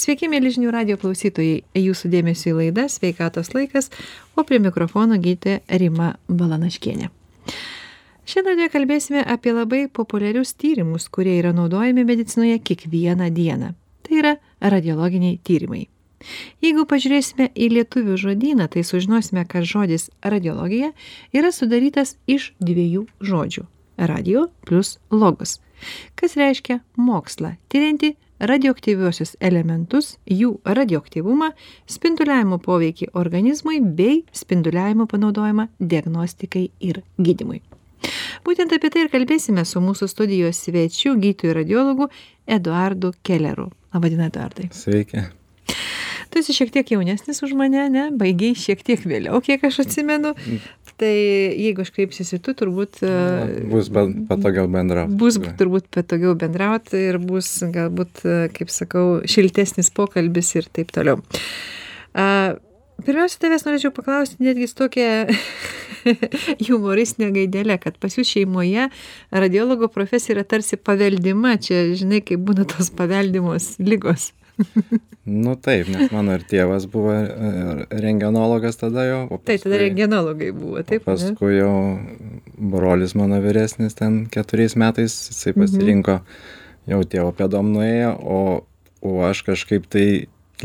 Sveiki, mėly žinių radio klausytojai. Jūsų dėmesio į laidą Sveikatos laikas, o prie mikrofono gydė Rima Balanaškienė. Šiandien kalbėsime apie labai populiarius tyrimus, kurie yra naudojami medicinoje kiekvieną dieną. Tai yra radiologiniai tyrimai. Jeigu pažiūrėsime į lietuvių žodyną, tai sužinosime, kad žodis radiologija yra sudarytas iš dviejų žodžių - radio plus logos, kas reiškia mokslą, tyrianti radioaktyviuosius elementus, jų radioaktyvumą, spinduliavimo poveikį organizmui bei spinduliavimo panaudojimą diagnostikai ir gydimui. Būtent apie tai ir kalbėsime su mūsų studijos svečiu, gydytoju radiologu Eduardu Kelleru. Labadiena, Eduardai. Sveiki. Tu esi šiek tiek jaunesnis už mane, ne? Baigiai šiek tiek vėliau, kiek aš atsimenu. Tai jeigu aš kreipsiuosi tu, turbūt... Na, bus patogiau bendrauti. Bus turbūt patogiau bendrauti ir bus galbūt, kaip sakau, šiltesnis pokalbis ir taip toliau. A, Pirmiausia, tavęs norėčiau paklausti netgi su tokia humoristinė gaidelė, kad pas jūs šeimoje radiologo profesija yra tarsi paveldima, čia žinai, kaip būna tos paveldimos lygos nu taip, nes mano ir tėvas buvo e, rengenologas tada jau. Paskui, taip, tada rengenologai buvo, taip. Paskui jau brolis mano vyresnis ten keturiais metais, jisai mhm. pasirinko, mhm. jau tėvo pėdom nuėjo, o, o aš kažkaip tai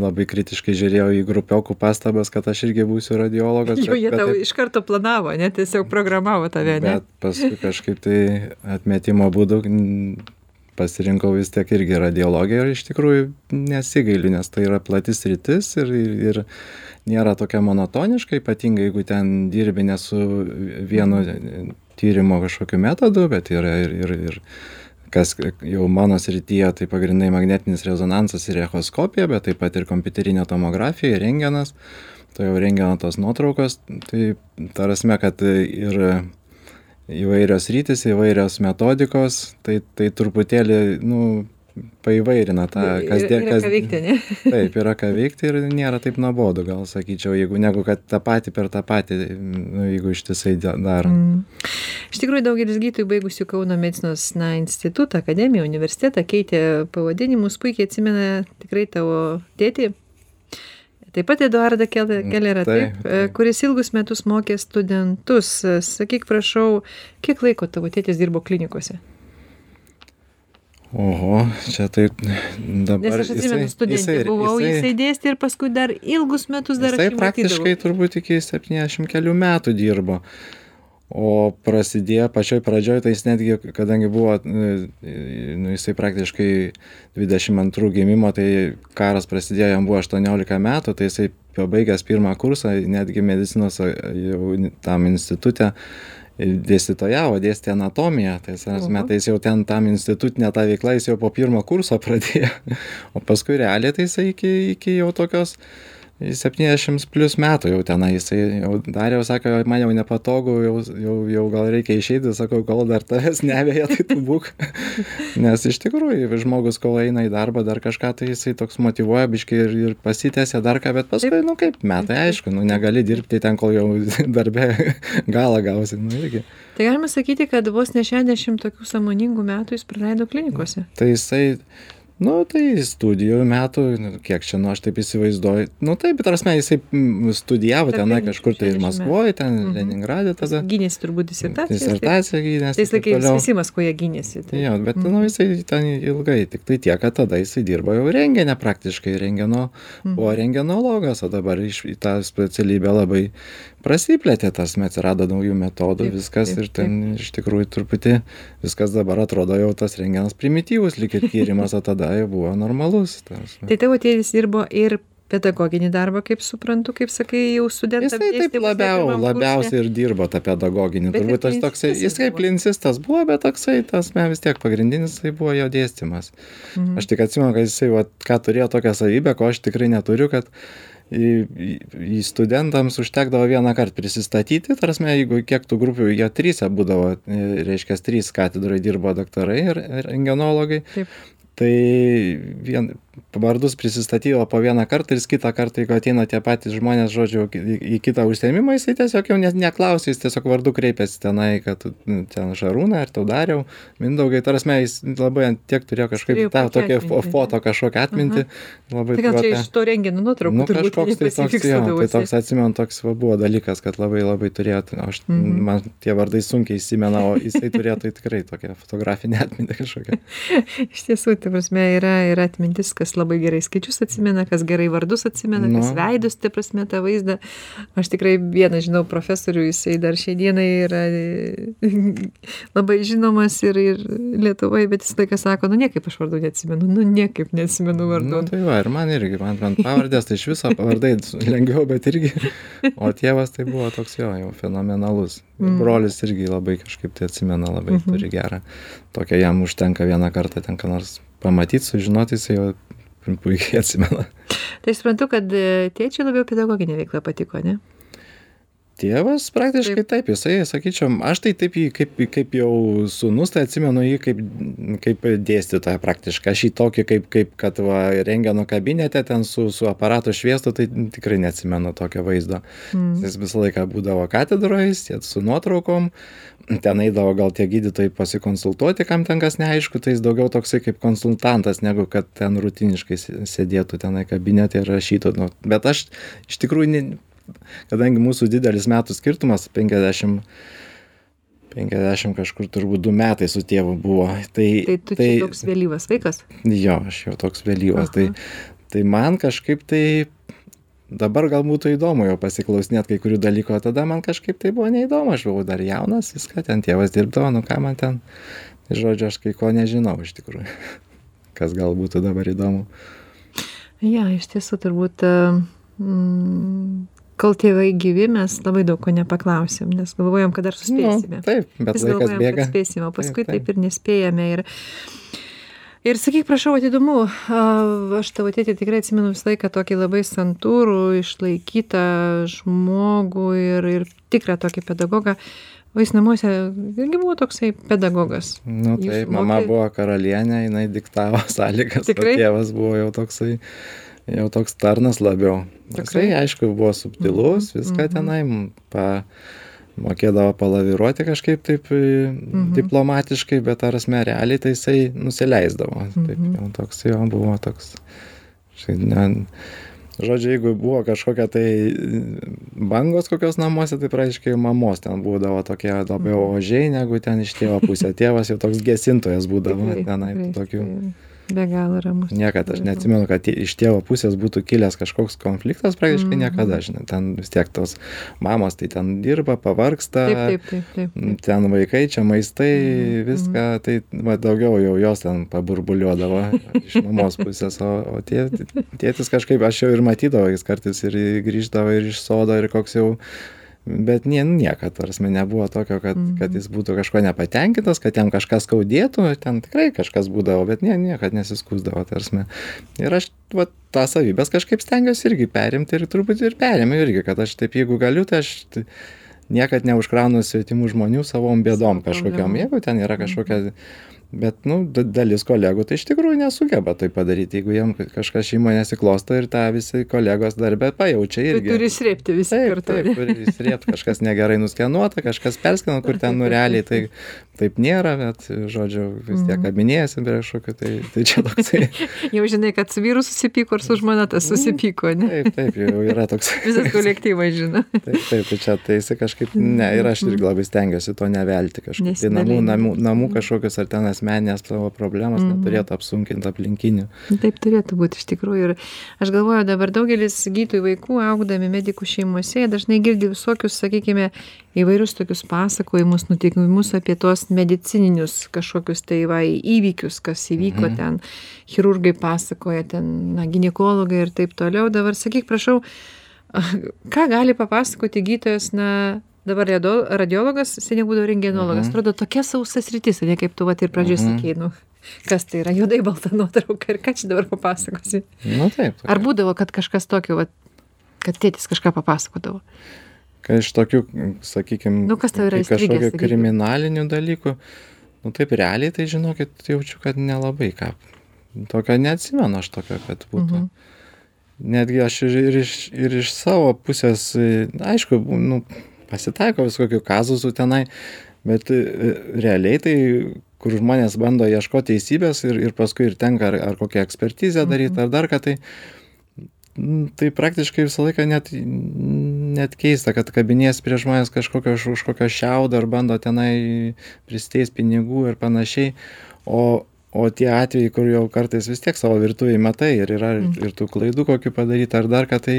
labai kritiškai žiūrėjau į grupiokų pastabas, kad aš irgi būsiu radiologas. Jo, jie tau taip, iš karto planavo, ne tiesiog programavo tave, ne? Bet paskui kažkaip tai atmetimo būdų pasirinkau vis tiek irgi radiologiją ir iš tikrųjų nesigailiu, nes tai yra platis rytis ir, ir nėra tokia monotoniška, ypatingai jeigu ten dirbi ne su vienu tyrimo kažkokiu metodu, bet yra ir, ir, ir kas jau mano srityje, tai pagrindai magnetinis rezonansas ir echoskopija, bet taip pat ir kompiuterinė tomografija, rengenas, tai jau rengeno tos nuotraukos, tai tarasme, kad ir įvairios rytis, įvairios metodikos, tai, tai truputėlį, nu, paįvairina tą kasdien. Yra ką veikti, ne? Taip, yra ką veikti ir nėra taip nuobodu, gal sakyčiau, jeigu negu kad tą patį per tą patį, nu, jeigu ištisai daro. Mm. Iš tikrųjų, daugelis gydytojų baigusių Kauno medicinos na, institutą, akademiją, universitetą keitė pavadinimus, puikiai atsimena tikrai tavo tėtį, taip pat eduardą kelerą taip kuris ilgus metus mokė studentus sakyk prašau kiek laiko tavo tėtis dirbo klinikose Oho, čia taip dabar. Nes aš atsimenu, studentė jisai, buvau, jisai, jisai dėstė ir paskui dar ilgus metus dar. Jisai praktiškai turbūt iki 70 kelių metų dirbo. Uh, o prasidėjo pačioj pradžioj tai jis netgi kadangi buvo nu jisai praktiškai dvidešim antrų gimimo tai karas prasidėjo jam buvo aštuoniolika metų tai jisai pabaigęs pirmą kursą netgi medicinos jau tam institute dėstytojavo dėstė anatomiją tai ta prasme tai jis jau ten tam institutinė ta veikla jis jau po pirmo kurso pradėjo o paskui realiai tai jisai iki iki jau tokios septyniasdešims plius metų jau tenai jisai jau darė jau sako man jau nepatogu jau jau jau gal reikia išeiti. Sakau kol dar tavęs neveja tai tu būk. Nes iš tikrųjų žmogus kol eina į darbą dar kažką tai jisai toks motyvuoja biškį ir ir pasitęsia dar ką bet paskui nu kaip metai aišku nu negali dirbti ten kol jau darbe galą gausi nu irgi. Tai galima sakyti kad vos ne šešiasdešim tokių sąmoningų metų jis praleido klinikose. Tai jisai nu tai studijų metų nu kiek čia nu aš taip įsivaizduoju. Nu taip ta prasme jisai studijavo tenai kažkur tai maskvoj ten mhm. leningrade tada gynėsi turbūt disertaciją disertaciją gynėsi tais laikais visi maskvoje gynėsi tai jo bet nu jisai ten ilgai tiktai tiek kad tada jisai dirbo jau rentgene praktiškai rentgeno buvo mhm. rentgenologas o dabar iš į tą specialybę labai prasiplėtė tas atsirado naujų metodų viskas ir ten iš tikrųjų truputį viskas dabar atrodo jau tas rentgenas primityvus lyg ir tyrimas o tada jau buvo normalus ta prasme. Tai tavo tėtis dirbo ir pedagoginį darbą kaip suprantu kaip sakai jau studentam jisai taip labiau labiausiai ir dirbo tą pedagoginį. Bet turbūt tas toksai klinicistas jis jisai buvo. klinicistas buvo bet toksai tas me vis tiek pagrindinis tai buvo jo dėstymas. Mhm. aš tik atsimenu kad jisai vat ką turėjo tokią savybę ko aš tikrai neturiu kad į į studentams užtekdavo vienąkart prisistatyti ta prasme jeigu kiek tų grupių jie trise būdavo e, reiškias trys katedroj dirbo daktarai ir rentgenologai Taip. tai vien vardus prisistatydavo po vieną kartą ir jis kitą kartą jeigu ateina tie patys žmonės žodžiu į į kitą užsiėmimą jisai tiesiog jau net neklausia jis tiesiog vardu kreipiasi tenai kad nu, ten šarūnai ar tau dariau mindaugai ta prasme jis labai ant tiek turėjo kažkaip tą tokią foto kažkokią atmintį labai Tai gal čia iš to renginio nuotraukų nu kažkoks tai toks jo tai toks atsimenu toks va buvo dalykas kad labai labai turėjo aš Mhm. man tie vardai sunkiai įsimena o jisai turėjo tai tikrai tokią fotografinę atmintį kažkokią. Iš tiesų, tai prasme, yra, yra atmintis, kas labai gerai skaičius atsimena, kas gerai vardus atsimena, kas Nu. veidus, tai prasme, tą vaizdą. Aš tikrai vieną žinau profesorių, jisai dar šiai dienai yra e, labai žinomas ir, ir Lietuvoje, bet jis laiką sako, nu niekaip aš vardų neatsimenu, nu niekaip neatsimenu vardų. nu tai va ir man irgi man man pavardės tai iš viso pavardai lengviau bet irgi o tėvas tai buvo toks jo jau fenomenalus Mm. brolis irgi labai kažkaip tai atsimena labai Mhm. turi gerą tokią jam užtenka vieną kartą ten ką nors pamatyt sužinot jisai jau puikiai atsimena Tai suprantu, kad e, tėčiui labiau pedagoginė veikla patiko, ne? Tėvas praktiškai taip. jisai sakyčiau aš tai taip jį kaip kaip jau sūnus tai atsimenu jį kaip kaip dėstytoją praktiškai. Aš jį tokį kaip kaip kad va rentgeno kabinete ten su su aparatu šviestų tai tikrai neatsimenu tokio vaizdo. Mm. jis visą laiką būdavo katedroj jis su nuotraukom ten eidavo gal tie gydytojai pasikonsultuoti kam ten kas neaišku tai jis daugiau toksai kaip konsultantas negu kad ten rutiniškai sė- sėdėtų tenai kabinete ir rašytų nu bet aš iš tikrųjų ne kadangi mūsų didelis metų skirtumas penkiasdešim penkiasdešim kažkur turbūt du metai su tėvu buvo tai Tai tu čia toks vėlyvas vaikas. jo aš jau toks vėlyvas tai tai man kažkaip tai dabar gal būtų įdomu jau pasiklausinėt kai kurių dalykų o tada man kažkaip tai buvo neįdomu aš buvau dar jaunas viską ten tėvas dirbdavo nu ką man ten tai žodžiu aš kai ko nežinau iš tikrųjų kas gal būtų dabar įdomu Ja, iš tiesų turbūt, mm, kol tėvai gyvi, mes labai daug ko nepaklausėm, nes galvojom, kad dar suspėsime. nu, taip bet Vis laikas galvojam, bėga spėsime, o paskui Taip, taip, taip ir nespėjame. Ir, ir sakyk, prašau, įdomu, aš tavo tėtį tikrai atsimenu visą laiką tokį labai santūrų, išlaikytą žmogų ir, ir tikrą tokį pedagogą. O jis namuose irgi buvo toksai pedagogas. nu Jūs taip mama mokė- buvo karalienė jinai diktavo sąlygas o tėvas buvo jau toksai jau toks tarnas labiau Tikrai? aišku buvo subtilus Mhm, viską mhm. tenai m, pa mokėdavo palaviruoti kažkaip taip e, Mhm. diplomatiškai bet ar asme realiai tai jisai nusileisdavo taip Mhm. jau toks jo buvo toks šiaip ne žodžiu jeigu buvo kažkokia tai bangos kokios namuose tai praktiškai mamos ten būdavo tokie labiau Mhm. ožiai negu ten iš tėvo pusė tėvas jau toks gesintojas būdavo tenai tokių tikrai. Be galo ramus. niekad aš neatsimenu kad iš tėvo pusės būtų kilęs kažkoks konfliktas praktiškai Mhm. niekada žinai ten vis tiek tos mamos tai ten dirba pavargsta ten vaikai čia maistai Mhm, viską tai va daugiau jau jos ten paburbuliuodavo iš mamos pusės o o tė tėtis kažkaip aš jau ir matydavau jis kartais ir grįždavo ir iš sodo ir koks jau bet nie niekad ta prasme nebuvo tokio kad kad Mhm. jis būtų kažkuo nepatenkintas kad jam kažką skaudėtų ten tikrai kažkas būdavo bet nie niekad nesiskųsdavo ta prasme. Ir aš vat tą savybes kažkaip stengiuosi irgi perimti ir truputį ir perėmiau irgi kad aš taip jeigu galiu tai aš t- niekad neužkraunu svetimų žmonių savom bėdom kažkokiom. jeigu ten yra kažkokia bet nu da dalis kolegų tai iš tikrųjų nesugeba tai padaryt jeigu jiem ka- kažkas šeimoj nesiklosto ir tą visi kolegos darbe pajaučia Tu irgi. turi srėpti visi taip kartu. taip turi įsirėbt kažkas negerai nuskenuota kažkas perskeno kur ten nureliai tai taip nėra bet žodžiu vis tiek Mhm. kabinėjasi prie kažkokio tai tai čia toksai Jau žinai, kad su vyru susipyko ar su žmona tas susipyko, ne? taip taip jau yra toks Visas kolektyvas žino. taip taip tai čia tai jisai kažkaip ne ir aš irgi labai stengiuosi to nevelti kažkaip tai namų namų namų kažkokios ar ten asmeninės savo problemos Mhm. neturėtų apsunkint aplinkinių Taip turėtų būti iš tikrųjų. Ir aš galvoju, dabar daugelis gydytojų vaikų, augdami medikų šeimose, dažnai girdi visokius, sakykime, įvairius tokius pasakojimus, nutikimus apie tuos medicininius kažkokius tai va įvykius, kas įvyko Mhm. ten. Chirurgai pasakoja ten, na, gynekologai ir taip toliau. Dabar sakyk, prašau, ką gali papasakoti gydytojas, na, dabar radiologas, seniau būdavo rengenologas. Mhm. Atrodo, tokia sausas rytis, ne kaip tu va ir pradžioje Mhm. sakei, nu, kas tai yra juodai balta nuotrauka ir ką čia dabar papasakosi. nu taip Ar būdavo, kad kažkas tokio, va, kad tėtis kažką papasakodavo? Kai iš tokių sakykim Nu, kažkokių kriminalinių dalykų nu taip realiai tai žinokit jaučiu kad nelabai ką tokio neatsimenu aš tokio, kad būtų. Mhm. Netgi aš ir, ir, iš, ir iš savo pusės, aišku, nu, pasitaiko visokių kazusų tenai, bet realiai tai kur žmonės bando ieškoti teisybės ir, ir paskui ir tenka ar, ar kokią ekspertizę daryti, mhm. ar dar ką tai, tai praktiškai visą laiką net, net keista, kad kabinės prie žmonės kažkokio už kokio šiaudo ar bando tenai pristeis pinigų ir panašiai. O, o tie atvejai kur jau kartais vis tiek savo virtuvėj matai ir yra ir tų klaidų kokių padaryta ar dar ką tai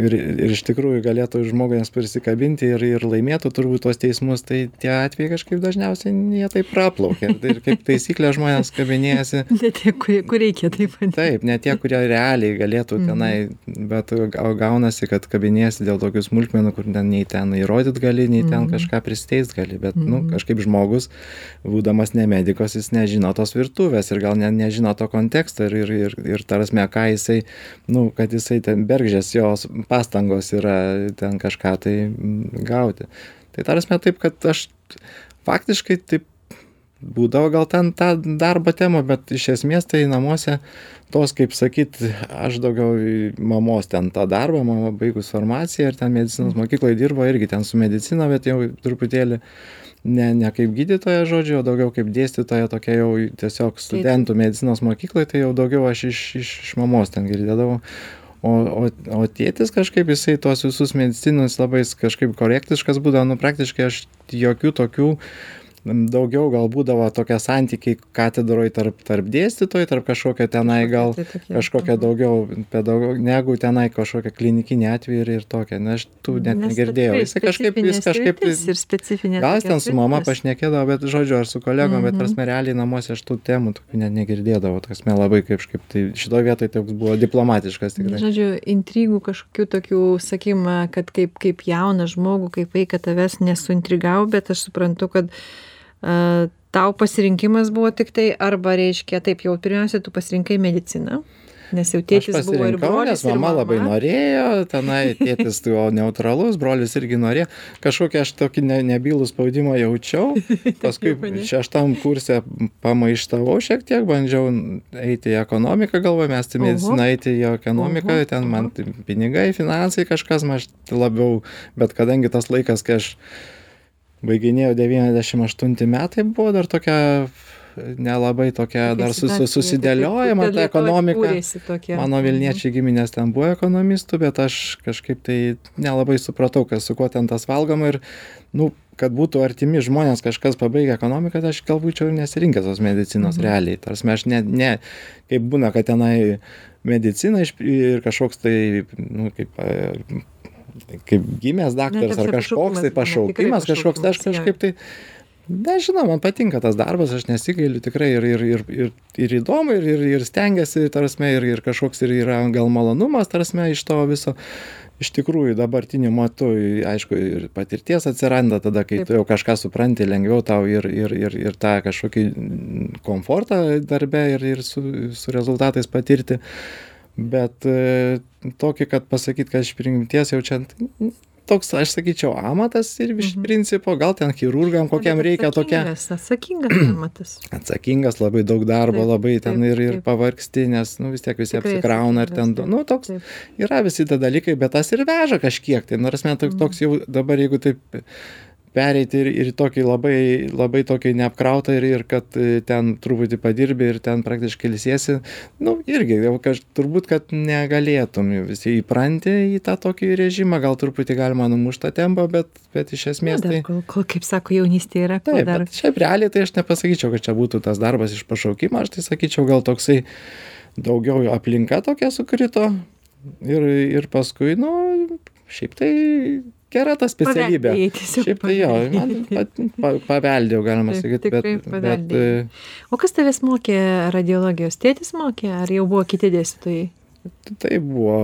ir ir iš tikrųjų galėtų žmogus prisikabinti ir ir laimėtų turbūt tuos teismus tai tie atvejai kažkaip dažniausiai jie taip praplaukia ir kaip taisyklė žmonės kabinėjasi Ne tie, kur, kur reikia taip taip ne tie kurie realiai galėtų Mhm. tenai bet o gaunasi kad kabinėjasi dėl tokių smulkmenų kur ten nei ten įrodyt gali nei ten Mhm. kažką prisiteist gali bet nu Mhm. kažkaip žmogus būdamas ne medikas jis nežino tos virtuvės ir gal ne nežino to konteksto ir ir ir ir ta prasme ką jisai nu kad jisai ten bergždžias jos pastangos yra ten kažką tai mm, gauti. Tai ta prasme taip kad aš faktiškai taip būdavo gal ten ta darbo tema bet iš esmės tai namuose tos kaip sakyt aš daugiau mamos ten tą darbą mama baigus farmaciją ir ten medicinos mokykloj dirbo irgi ten su medicina bet jau truputėlį ne ne kaip gydytoja žodžiu o daugiau kaip dėstytoja tokia jau tiesiog studentų medicinos mokykloj tai jau daugiau aš iš iš iš mamos ten girdėdavau. O o o tėtis kažkaip jisai tuos visus medicininius labai jis kažkaip korektiškas būdavo nu praktiškai aš jokių tokių daugiau gal būdavo tokie santykiai katedroj tarp tarp dėstytojų tarp kažkokio tenai gal Tai tokie. kažkokia Mhm. daugiau pedago negu tenai kažkokie klinikiniai atvejai ir ir tokie na aš tų net negirdėjau jisai kažkaip jis kažkaip sritis ir specifinė. gal jis ten su mama pašnekėdavo bet žodžiu ar su kolegom bet Mhm. prasme realiai namuose aš tų temų tokių net negirdėdavau ta prasme labai kažkaip tai šitoj vietoj toks buvo diplomatiškas tikrai Žodžiu, intrigų kažkokių tokių, sakykim, kad kaip, kaip jauną žmogų, kaip vaiką tavęs nesuintrigavo, bet aš suprantu, kad uh, tau pasirinkimas buvo tik tai arba reiškia, taip jau pirmiausia, tu pasirinkai mediciną, nes jau tėtis buvo ir brolis, ir mama labai norėjo, tenai tėtis buvo neutralus, brolis irgi norėjo. Kažkokį aš tokį ne, nebylų spaudimą jaučiau. Paskui šeštam kursė pamaištavau šiek tiek, bandžiau eiti į ekonomiką, galvoju, mes Oho. mediciną eiti į ekonomiką, Oho, ten man tai pinigai, finansai kažkas, man labiau, bet kadangi tas laikas, kai aš baiginėjau 98 metai, buvo dar tokia nelabai tokia dar sus, situacija, susidėliojama ta ekonomika. Mano Mhm. Vilniečiai giminės ten buvo ekonomistų, bet aš kažkaip tai nelabai supratau, kas su kuo ten tas valgoma ir, nu, kad būtų artimi žmonės kažkas pabaigę ekonomiką, tai aš gal būčiau ir nesirinkęs tos medicinos Mhm. realiai. Tarsi aš ne, ne, kaip būna, kad tenai medicina iš- ir kažkoks tai, nu, kaip, kaip gimęs daktaras ar kažkoks tai pašaukimas kažkoks, tai aš kažkaip tai nežinau man patinka tas darbas aš nesigailiu tikrai ir ir ir ir ir įdomu ir ir ir stengiasi ta prasme ir ir kažkoks ir yra gal malonumas ta prasme iš to viso. Iš tikrųjų dabartiniu metu aišku ir patirties atsiranda tada kai Taip. tu jau kažką supranti lengviau tau ir ir ir ir tą kažkokį komfortą darbe ir ir su su rezultatais patirti bet e, tokį kad pasakyt kad iš prigimties jau čia toks aš sakyčiau amatas ir iš Mhm. principo gal ten chirurgam kokiam reikia tokia Atsakingas- amatas. atsakingas labai daug darbo Taip, labai ten taip, ir ir taip. pavargsti nes nu vis tiek visi Tikrai apsikrauna ir ten nu toks Taip. yra visi tie dalykai bet tas ir veža kažkiek tai nors mes toks Mhm. toks jau dabar jeigu taip pereiti ir ir į tokį labai labai tokį neapkrautą ir ir kad e, ten truputį padirbi ir ten praktiškai ilsiesi nu irgi jau kaž turbūt kad negalėtum visi įpranti į tą tokį režimą gal truputį galima numušt tą tempą bet bet iš esmės tai kol, kol, kaip sako, jaunystė yra, Taip, dar. bet šiaip realiai tai aš nepasakyčiau, kad čia būtų tas darbas iš pašaukimo, aš tai sakyčiau, gal toksai daugiau aplinka tokia sukrito ir, ir paskui, nu, šiaip tai gera ta specialybė. Šiaip tai jo, man pa, paveldėjau, galima sakyti, bet, bet e, O kas tavęs mokė radiologijos? Tėtis mokė, ar jau buvo kiti dėstytojai? tai buvo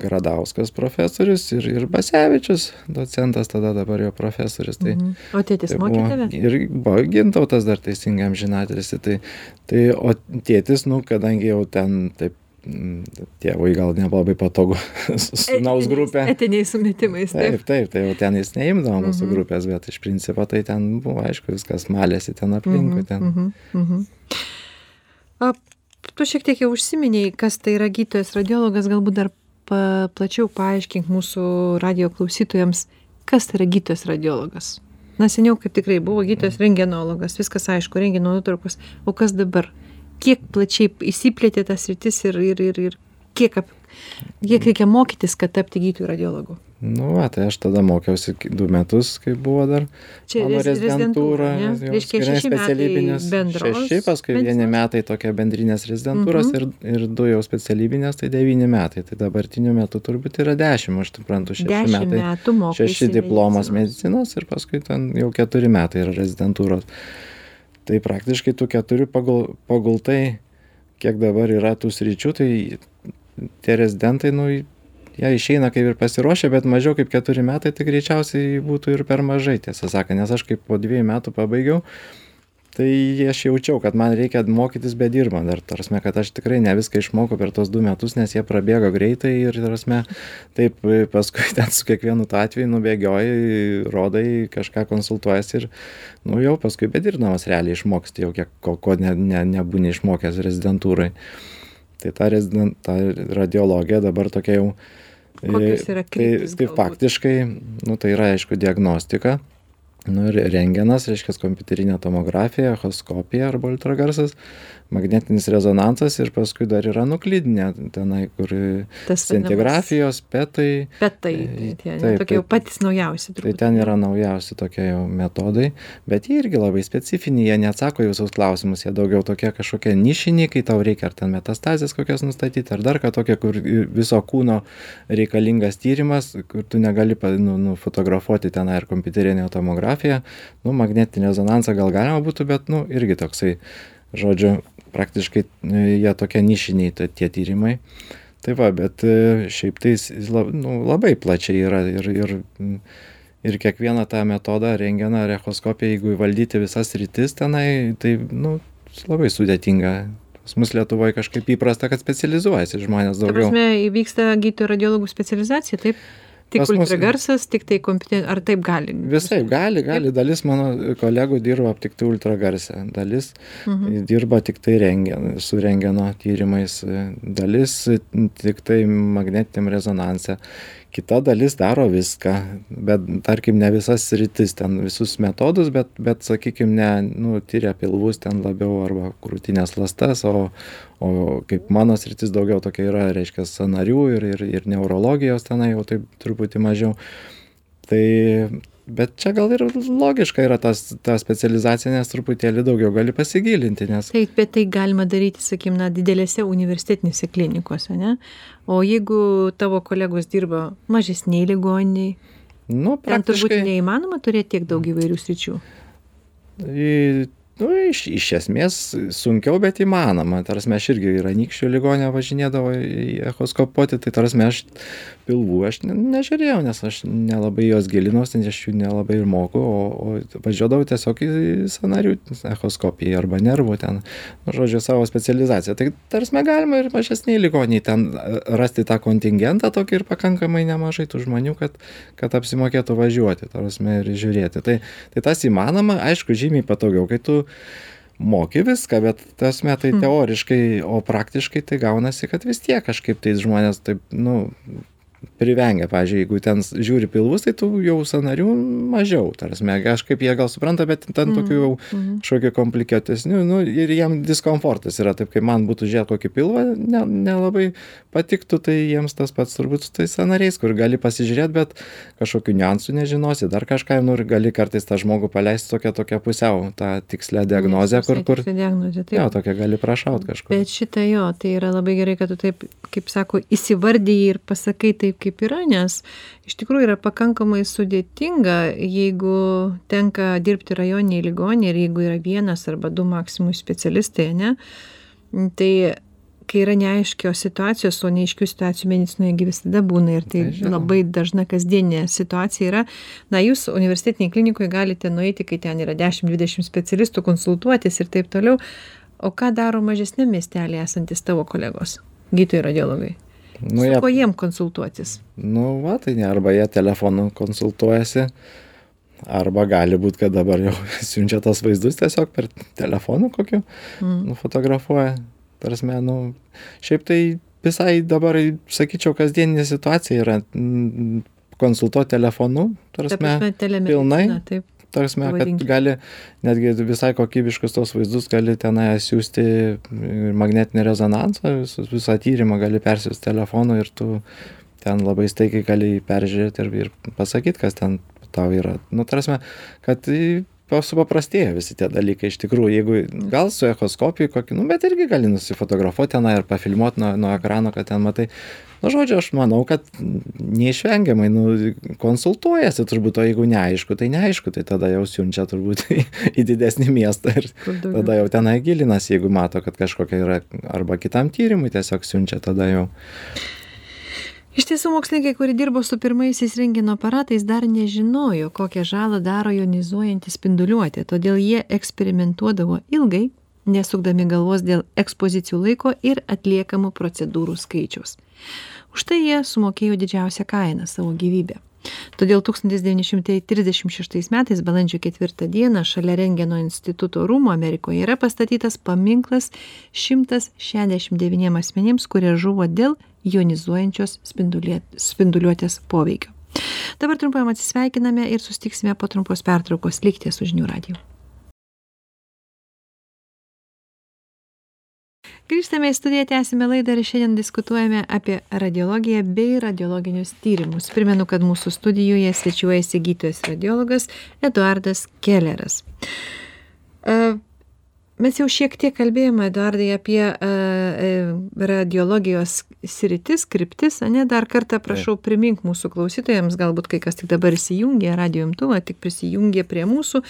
Gradauskas profesorius ir, ir Basevičius, docentas tada dabar jo profesorius. Tai, Mhm. O tėtis Tai mokė tave? ir buvo gintautas dar teisingam žinatilsi. Tai, tai, o tėtis, nu, kadangi jau ten taip tėvui gal nelabai patogu su sunaus grupė. Etiniais sumetimais. Taip, taip, tai jau ten jis neimdavo mūsų Mhm. grupės, bet iš principo tai ten buvo, aišku, viskas malėsi ten aplinkui. Ten. Mhm, mhm. A, tu šiek tiek jau užsiminei, kas tai yra gydytojas radiologas, galbūt dar pa, plačiau paaiškink mūsų radio klausytojams, kas tai yra gydytojas radiologas. Na, seniau kaip tikrai buvo gydytojas rengenologas, viskas aišku, rengeno nuotraukos, o kas dabar? Kiek plačiai įsiplėtė tas rytis ir, ir, ir, ir kiek, ap, kiek reikia mokytis, kad tapti gydytojų radiologu? Nu, va, tai aš tada mokiausi ki- du metus, kai buvo dar Čia mano rez- rezidentūra, Reiškia, šeši specialybinės- Šeši, paskui vieni medicinos? metai tokia bendrinės rezidentūros Mhm. ir, ir du jau specialybinės, tai devyni metai. Tai dabartiniu metu turbūt yra dešimt, aš suprantu, šeši Dešimt metai. metų Šeši diplomas medicinos. medicinos ir paskui ten jau keturi metai yra rezidentūros. Tai praktiškai tų keturių pagal, pagal tai, kiek dabar yra tų sričių, tai tie rezidentai, nu, jie išeina kaip ir pasiruošę, bet mažiau kaip keturi metai, tai greičiausiai būtų ir per mažai, tiesą sakant, nes aš kaip po dviejų metų pabaigiau, tai aš jaučiau, kad man reikia mokytis bedirbant dar, tarsi, kad aš tikrai ne viską išmokau per tos du metus, nes jie prabėgo greitai ir, tarsi, taip e, paskui ten su kiekvienu tuo atveju nubėgioji, rodai, kažką konsultuojasi ir, nu jau paskui bedirdamas realiai išmoksti jau kiek, ko, ko ne, ne, nebūni išmokęs rezidentūrai. Tai ta, rezident, ta radiologija dabar tokia jau e, Kokios yra tai, kryptys tai galbūt? faktiškai, nu, tai yra aišku diagnostika, nu, ir rengenas, reiškia kompiuterinė tomografija, echoskopija arba ultragarsas, magnetinis rezonansas ir paskui dar yra nuklidinė, tenai, kur Tas centigrafijos, petai, Petai, E, tie, ne, taip, tokie jau taip. patys naujausi. tai turbūt, ten ne? yra naujausi tokie jau metodai, bet jie irgi labai specifiniai, jie neatsako į visus klausimus, jie daugiau tokie kažkokie nišiniai, kai tau reikia ar ten metastazės kokias nustatyti, ar dar ką tokia, kur viso kūno reikalingas tyrimas, kur tu negali nu, nufotografuoti ten ar kompiuterinė tomografija, nu, magnetinį rezonansą gal galima būtų, bet, nu, irgi toksai, žodžiu, praktiškai e, jie tokie nišiniai ta- tie tyrimai. Tai va, bet e, šiaip tai nu, labai plačiai yra ir, ir, ir kiekvieną tą metodą rengeną ar echoskopiją, jeigu įvaldyti visas rytis tenai, tai nu, labai sudėtinga. Pas mus Lietuvoje kažkaip įprasta, kad specializuojasi žmonės Ta daugiau. prasme, įvyksta gydytojų radiologų specializacija, taip? Tik ultragarsas, tik tai kompiuteris, ar taip gali? Visai gali, gali. Dalis mano kolegų dirba tik tai ultragarsę, dalis Mhm. dirba tik tai rengen, su rengeno tyrimais, dalis tik tai magnetiniam rezonanse, kita dalis daro viską, bet tarkim ne visas sritis, ten visus metodus, bet, bet sakykime, ne, nu, tyria pilvus ten labiau arba krūtinės lastas, o, o kaip mano sritis daugiau tokia yra, reiškia, sanarių ir, ir, ir neurologijos tenai jau taip truputį mažiau. Tai bet čia gal ir logiška yra tas ta specializacija, nes truputėlį daugiau gali pasigilinti, nes Taip, bet tai galima daryti, sakykim, na, didelėse universitetinėse klinikose, ne? O jeigu tavo kolegos dirba mažesniai ligoniniai, nu, ten turbūt neįmanoma turėti tiek daug įvairių sričių. į- Nu, iš, iš esmės sunkiau, bet įmanoma. Tarsi aš irgi ir anykščių ligonę važinėdavo į echoskopuoti, tai tarsi aš pilvų aš ne, nežiūrėjau, nes aš nelabai jos gilinausi, nes aš jų nelabai ir moku, o, o važiuodavau tiesiog į sanarių echoskopiją arba nervų ten, nu, žodžiu, savo specializaciją. Tai tarsi galima ir mažesniai ligoniai ten rasti tą kontingentą tokį ir pakankamai nemažai tų žmonių, kad, kad apsimokėtų važiuoti, tarsi ir žiūrėti. Tai, tai tas įmanoma, aišku, žymiai patogiau, kai tu moki viską, bet tas metai Mm. teoriškai, o praktiškai tai gaunasi, kad vis tiek kažkaip tai žmonės taip, nu, privengia, pavyzdžiui, jeigu ten žiūri pilvus, tai tų jau sanarių mažiau, tarsi, kažkaip jie gal supranta, bet ten Mhm, tokių jau mhm. kažkokių komplikuotesnių, nu, ir jiem diskomfortas yra, taip kaip man būtų žiūrėti kokį pilvą, ne- nelabai patiktų, tai jiems tas pats turbūt su tais sanariais, kur gali pasižiūrėti, bet kažkokių niuansų nežinosi, dar kažką, nu, ir gali kartais tą žmogų paleisti tokią tokią pusiau, tą tikslę diagnozę, kur, kur, diagnozė, taip. jo, tokia gali prašaut kažkur. Bet šitą jo, tai yra labai gerai, kad tu taip, kaip sako, įsivardyji ir pasakai taip, kaip yra, nes iš tikrųjų yra pakankamai sudėtinga, jeigu tenka dirbti rajoniniai ligonį ir jeigu yra vienas arba du maksimum specialistai, ne, tai kai yra neaiškios situacijos, o neaiškių situacijų medicinoje visada būna ir tai Tai labai dažna kasdienė situacija yra. Na, jūs universitetiniai klinikoje galite nueiti, kai ten yra 10-20 specialistų, konsultuotis ir taip toliau. O ką daro mažesnė miestelė esantis tavo kolegos, gydytojai radiologai? Nu, Su jie, kuo jiem konsultuotis? nu, va, tai ne, arba jie telefonu konsultuojasi, arba gali būti, kad dabar jau siunčia tas vaizdus tiesiog per telefoną kokiu, Mm. nufotografuoja. ta prasme nu šiaip tai visai dabar sakyčiau kasdieninė situacija yra mm, konsultuot telefonu ta Ta prasme prasme, pilnai telemedicina, taip. Ta prasme kad gali netgi visai kokybiškus tuos vaizdus gali tenai siųsti ir magnetinį rezonansą visus visą tyrimą gali persiųst telefonu ir tu ten labai staigiai gali jį peržiūrėt ir ir pasakyt kas ten tau yra. Nu ta prasme kad supaprastėja visi tie dalykai iš tikrųjų. Jeigu gal su echoskopiju kokiu nu bet irgi gali nusifotografuot tenai ir pafilmuot nuo nuo ekrano kad ten matai nu žodžiu aš manau kad neišvengiamai nu konsultuojasi turbūt o jeigu neaišku tai neaišku tai tada jau siunčia turbūt į į didesnį miestą ir tada jau tenai gilinasi jeigu mato kad kažkokia yra arba kitam tyrimui tiesiog siunčia tada jau. Iš tiesų, mokslininkai, kurie dirbo su pirmaisiais rengino aparatais, dar nežinojo, kokią žalą daro jonizuojanti spinduliuotė, todėl jie eksperimentuodavo ilgai, nesukdami galvos dėl ekspozicijų laiko ir atliekamų procedūrų skaičiaus. Už tai jie sumokėjo didžiausią kainą - savo gyvybę. Todėl 1936 metais balandžio 4 dieną šalia Rengeno instituto rūmų Amerikoje yra pastatytas paminklas 169 asmenims, kurie žuvo dėl jonizuojančios spindulė- spinduliuotės poveikio. Dabar trumpam atsisveikiname ir sustiksime po trumpos pertraukos. Likite su žinių radiju. Grįžtame į studiją, tęsime laidą ir šiandien diskutuojame apie radiologiją bei radiologinius tyrimus. Primenu, kad mūsų studijoje svečiuojasi gydytojas radiologas Eduardas Kelleras. E, Mes jau šiek tiek kalbėjome, Eduardai, apie e, radiologijos sritis, kryptis, ne? Dar kartą prašau primink mūsų klausytojams, galbūt kai kas tik dabar įsijungė radio imtuvą, tik prisijungė prie mūsų,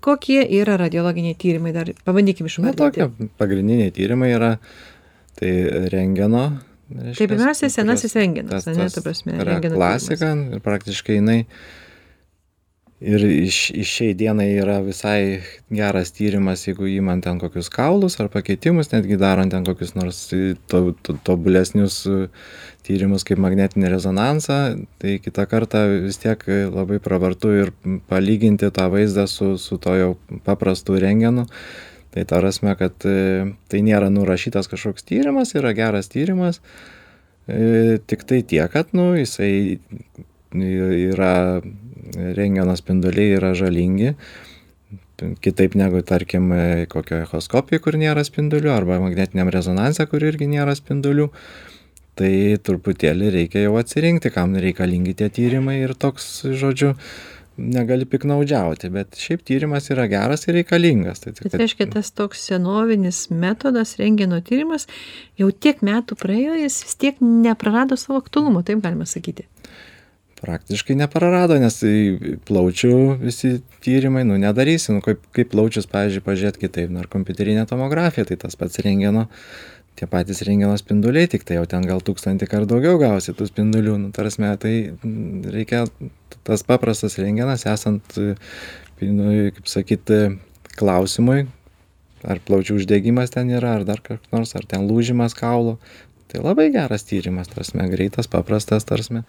kokie yra radiologiniai tyrimai, dar pabandykim išvardinti. tokie pagrindiniai tyrimai yra tai rengeno Tai pirmiausia, senasis rengenas, tas- ane, ta prasme, yra rentgeno klasika ir praktiškai jinai ir iš iš šiai dienai yra visai geras tyrimas jeigu imant ten kokius kaulus ar pakeitimus netgi darant ten kokius nors i to to tobulesnius e, tyrimus kaip magnetinį rezonansą tai kitą kartą vis tiek labai pravartu ir palyginti tą vaizdą su su tuo jau paprastu rentgenu. Tai ta prasme kad e, tai nėra nurašytas kažkoks tyrimas yra geras tyrimas. E, tiktai tiek kad nu jisai yra rentgeno spinduliai yra žalingi kitaip negu tarkim e, kokioj echoskopijoj kur nėra spindulių arba magnetiniam rezonanse kur irgi nėra spindulių tai truputėlį reikia jau atsirinkti kam reikalingi tie tyrimai ir toks žodžiu negali piktnaudžiauti bet šiaip tyrimas yra geras ir reikalingas tai tik Tai reiškia, tas toks senovinis metodas, rengeno tyrimas, jau tiek metų praėjo, jis vis tiek neprarado savo aktualumo, taip galima sakyti. Praktiškai neprarado nes į plaučių visi tyrimai nu nedarysi. Nu kaip kaip plaučius pavyzdžiui pažiūrėt kitaip nu ar kompiuterinė tomografija tai tas pats rentgeno tie patys rentgeno spinduliai tiktai jau ten gal tūkstantį kart daugiau gausi tų spindulių nu ta prasme tai mm, reikia tas paprastas rentgenas esant nu kaip sakyt klausimui ar plaučių uždegimas ten yra ar dar koks nors ar ten lūžimas kaulo. Tai labai geras tyrimas ta prasme greitas paprastas ta prasme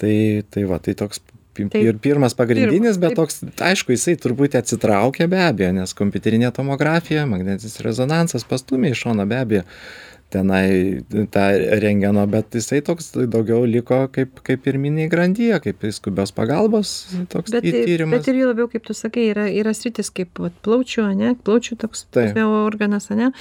tai tai va tai toks ir pirmas pagrindinis bet toks aišku jisai truputį atsitraukia be abejo nes kompiuterinė tomografija magnetinis rezonansas pastūmė į šoną be abejo tenai tą rentgeno bet jisai toks daugiau liko kaip kaip pirminėj grandyje kaip skubios pagalbos toks Bet, ty tyrimas bet ir juo labiau, kaip tu sakai, yra, yra sritis kaip vat, plaučių, ne, plaučių toks Taip. prasme, organas, ne,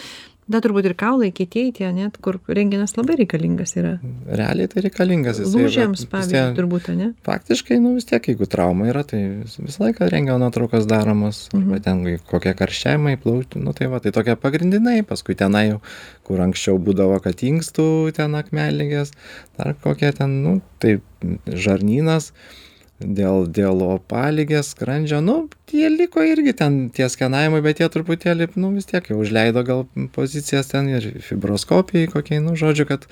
dar turbūt ir kaulai, kietieji tie, net, kur renginas labai reikalingas yra. realiai tai reikalingas jisai Lūžiams, pavyzdžiui, turbūt, ne? faktiškai nu vis tiek jeigu trauma yra tai vis visą laiką rentgeno nuotraukos daromos arba Mhm. ten kokie karščiavimai plaučių nu tai va tai tokie pagrindiniai paskui tenai jau kur anksčiau būdavo kad inkstų ten akmenligės dar kokie ten nu tai žarnynas dėl dėl opaligės skrandžio nu jie liko irgi ten tie skenavimai bet jie truputėlį nu vis tiek jau užleido gal pozicijas ten ir fibroskopijai kokiai nu žodžiu kad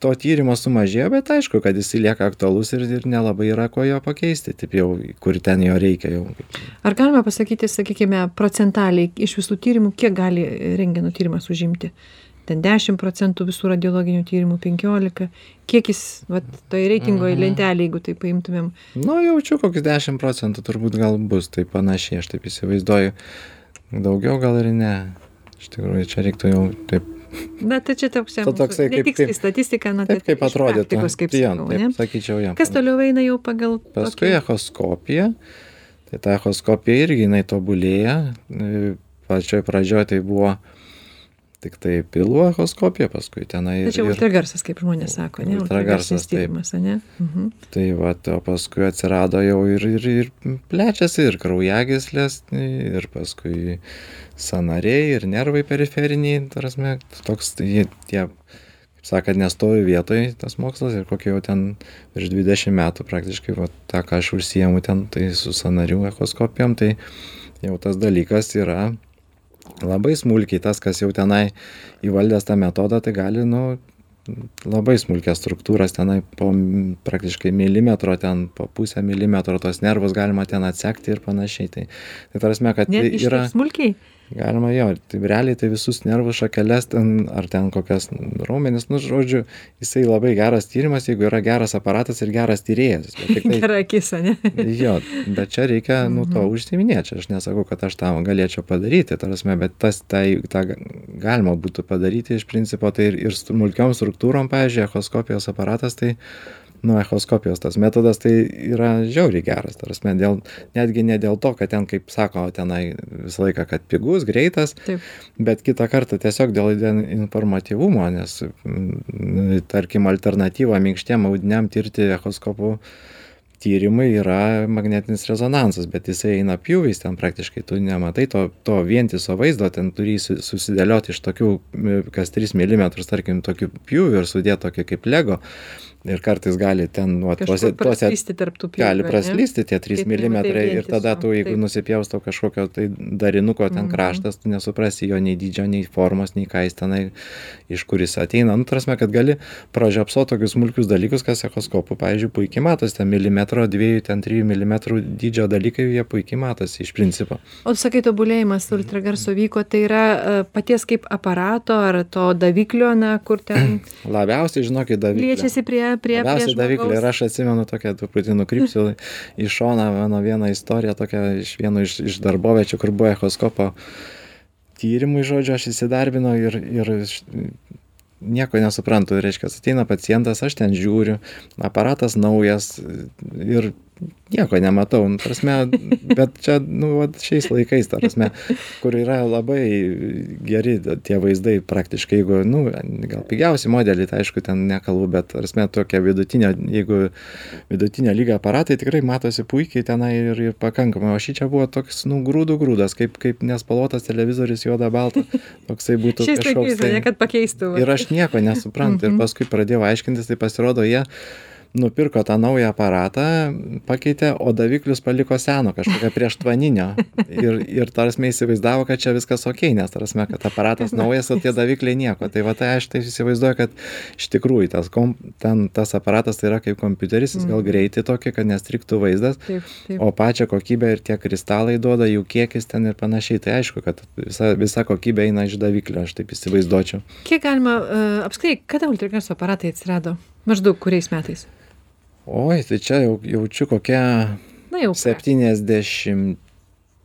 to tyrimo sumažėjo bet aišku kad jisai lieka aktualus ir ir nelabai yra kuo jo pakeisti taip jau kur ten jo reikia jau Ar galima pasakyti, sakykime, procentaliai iš visų tyrimų, kiek gali rengeno tyrimas užimti? Ten 10 procentų visų radiologinių tyrimų, 15, kiek jis, va, toj reitingo Mhm. lentelė, jeigu tai paimtumėm, nu jaučiu kokius dešim procentų turbūt gal bus tai panašiai aš taip įsivaizduoju daugiau gal ir ne iš tikrųjų čia reiktų jau taip Na, tai čia toks, To toksai kaip- netiksli kaip- statistika, na, Taip kaip iš atrodytų. praktikos, kaip Jo, sakau, taip, sakyčiau, jo. Kas toliau eina jau pagal... Paskui tokį- echoskopija. Tai ta echoskopija irgi jinai tobulėja. Pačioj pradžioje tai buvo tik tai pilų echoskopija, paskui tenai. Tai čia ultragarsas, kaip žmonės sako, ne? Ultragarsas, tyrimas, ne? Mhm. Tai va, o paskui atsirado jau ir, ir, ir plečiasi, ir kraujagyslės, ir paskui sanariai, ir nervai periferiniai, tarasme, toks, tai jie tie, kaip sakant, nestovi vietoje tas mokslas ir kokie jau ten virš 20 metų praktiškai, va, tą, ką aš užsiemu ten, tai su sanarių echoskopijom, tai jau tas dalykas yra labai smulkiai, tas, kas jau tenai įvaldęs tą metodą, tai gali, nu, labai smulkias struktūras tenai po praktiškai milimetro ten po pusę milimetro tos nervus galima ten atsekti ir panašiai tai tai ta prasme kad Net tai yra smulkiai. Galima jo tai realiai tai visus nervų šakeles ten ar ten kokias raumenis nu žodžiu jisai labai geras tyrimas jeigu yra geras aparatas ir geras tyrėjas tiktai Gera akis, ne? jo bet čia reikia nu to užsiiminėt čia aš nesakau kad aš tą galėčiau padaryti ta prasme bet tas tai tą ga- galima būtų padaryti iš principo tai ir ir smulkiom struktūrom pavyzdžiui echoskopijos aparatas tai nu echoskopijos tas metodas tai yra žiauriai geras ta prasme dėl netgi ne dėl to kad ten kaip sako tenai visą laiką kad pigus greitas bet kitą kartą tiesiog dėl iden- informatyvumo nes mm, tarkim alternatyva minkštiem audiniam tirti echoskopu tyrimai yra magnetinis rezonansas bet jisai eina pjūviais ten praktiškai tu nematai to to vientiso vaizdo ten turi jį su susidėliot iš tokių kas tris milimetrus tarkim tokių pjūvių ir sudėt tokį kaip lego ir kartais gali ten va tuose Kažkur tuose pjūvių, gali praslysti tie trys milimetrai ir tada tu jeigu taip. nusipjaus tau kažkokio tai darinuko ten Mhm. kraštas tu nesuprasi jo nei dydžio nei formos nei ką jis tenai iš kur jis ateina nu ta prasme kad gali pražiopsot tokius smulkius dalykus kas echoskopu pavyzdžiui puikiai matosi ten milimetro dviejų ten trijų milimetrų dydžio dalykai jie puikiai matosi iš principo O tu sakai, tobulėjimas ultragarso vyko, tai yra e, paties kaip aparato ar to daviklio, na, kur ten labiausiai žinokit daviklio liečiasi prie, prie, prie Labiausiai daviklį ir aš atsimenu tokią truputį nukrypsiu į šoną mano vieną istoriją tokią iš vieno iš, iš darboviečio, kur buvo echoskopo tyrimui, žodžiu, aš įsidarbinau ir, ir nieko nesuprantu. Reiškia, ateina pacientas, aš ten žiūriu, aparatas naujas ir nieko nematau. Nu, prasme, bet čia, nu, vat šiais laikais, ta prasme, kur yra labai geri tie vaizdai praktiškai, jeigu, nu, gal pigiausi modeliai, tai aišku, ten nekalbu, bet, prasme, tokia vidutinio, jeigu vidutinio lygio aparatai tikrai matosi puikiai tenai ir, ir pakankamai. O šį čia buvo toks, nu, grūdų grūdas, kaip, kaip nespalvotas televizorius juoda balta, toksai būtų kažkoks. va. Ir aš nieko nesuprantu. Ir paskui pradėjau aiškintis, tai pasirodo, jie nupirko tą naują aparatą, pakeitė, o daviklius paliko seno, kažkokią prieštvaninio. Ir, ir tarsi įsivaizdavo, kad čia viskas ok, nes tarsi, kad aparatas naujas, o tie davikliai nieko. Tai va tai aš tai įsivaizduoju, kad iš tikrųjų tas, kom, ten, tas aparatas tai yra kaip kompiuteris, jis gal greitį tokį, kad nestriktų vaizdas. Taip, taip. O pačią kokybę ir tie kristalai duoda, jų kiekis ten ir panašiai. Tai aišku, kad visa, visa kokybė eina iš daviklio, aš taip įsivaizduočiau. Kiek galima, uh, apskritai, kada ultragarso aparatai atsirado? Maždaug kuriais metais? Oi, tai čia jau jaučiu kokia Na jau. 70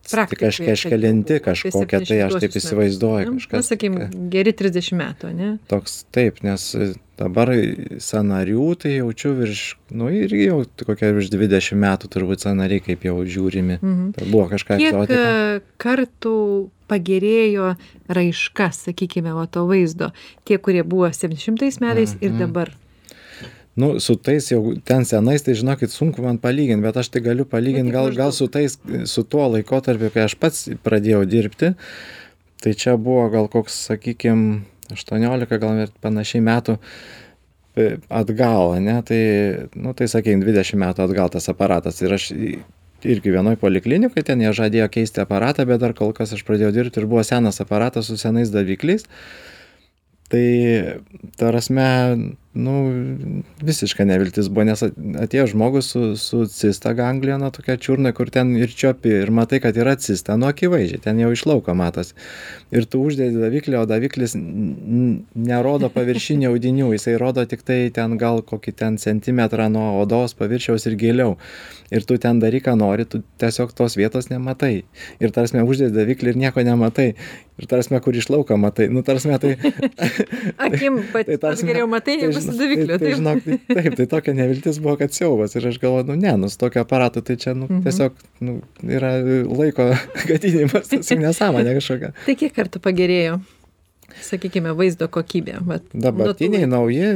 Praktikai kaž, kažkelinti kažkokia, tai aš 70-uosius taip įsivaizduoju. Na, Kažkas sakykim, geri 30 metų, ne? toks taip, nes dabar sanarių tai jaučiu virš, nu irgi jau kokia virš 20 metų turbūt sanariai kaip jau žiūrimi. Mhm. Tai buvo kažką Kiek egzotika. e, kartų pagerėjo raiška, sakykime, va to vaizdo, tie, kurie buvo 700 metais ir Mhm. dabar? Nu, su tais jau ten senais, tai žinokit, sunku man palyginti, bet aš tai galiu palyginti tik gal, gal su tais, su tuo laikotarpiu, kai aš pats pradėjau dirbti. Tai čia buvo gal koks, sakykime, 18 gal ir panašiai metų e, atgal, ne? Tai, nu, tai sakykime, 20 metų atgal tas aparatas. Ir aš irgi vienoj poliklinikoje ten jie žadėjo keisti aparatą, bet dar kol kas aš pradėjau dirbti ir buvo senas aparatas su senais davikliais. Tai, tarasme, nu visiška neviltis buvo nes atėjo žmogus su su cista gangliono tokia čiurnoj kur ten ir čiuopi ir matai kad yra cista nu akivaizdžiai ten jau iš lauko matosi. Ir tu uždedi daviklį o daviklis nerodo paviršinių audinių jisai rodo tiktai ten gal kokį ten centimetrą nuo odos paviršiaus ir giliau. Ir tu ten daryk ką nori tu tiesiog tos vietos nematai. Ir ta prasme uždedi daviklį ir nieko nematai. Ir ta prasme kur iš lauko matai nu ta prasme tai Akim pat, tai prasme- geriau matai, tai negu davikliu. tai, tai žinok tai taip tai tokia neviltis buvo kad siaubas ir aš galvoju nu ne nu su tokiu aparatu tai čia nu Mhm. tiesiog nu yra laiko gadinimas tiesiog nesąmonė kažkokia Tai kiek kartų pagerėjo, sakykime, vaizdo kokybė? Vat, dabartiniai tų- nauji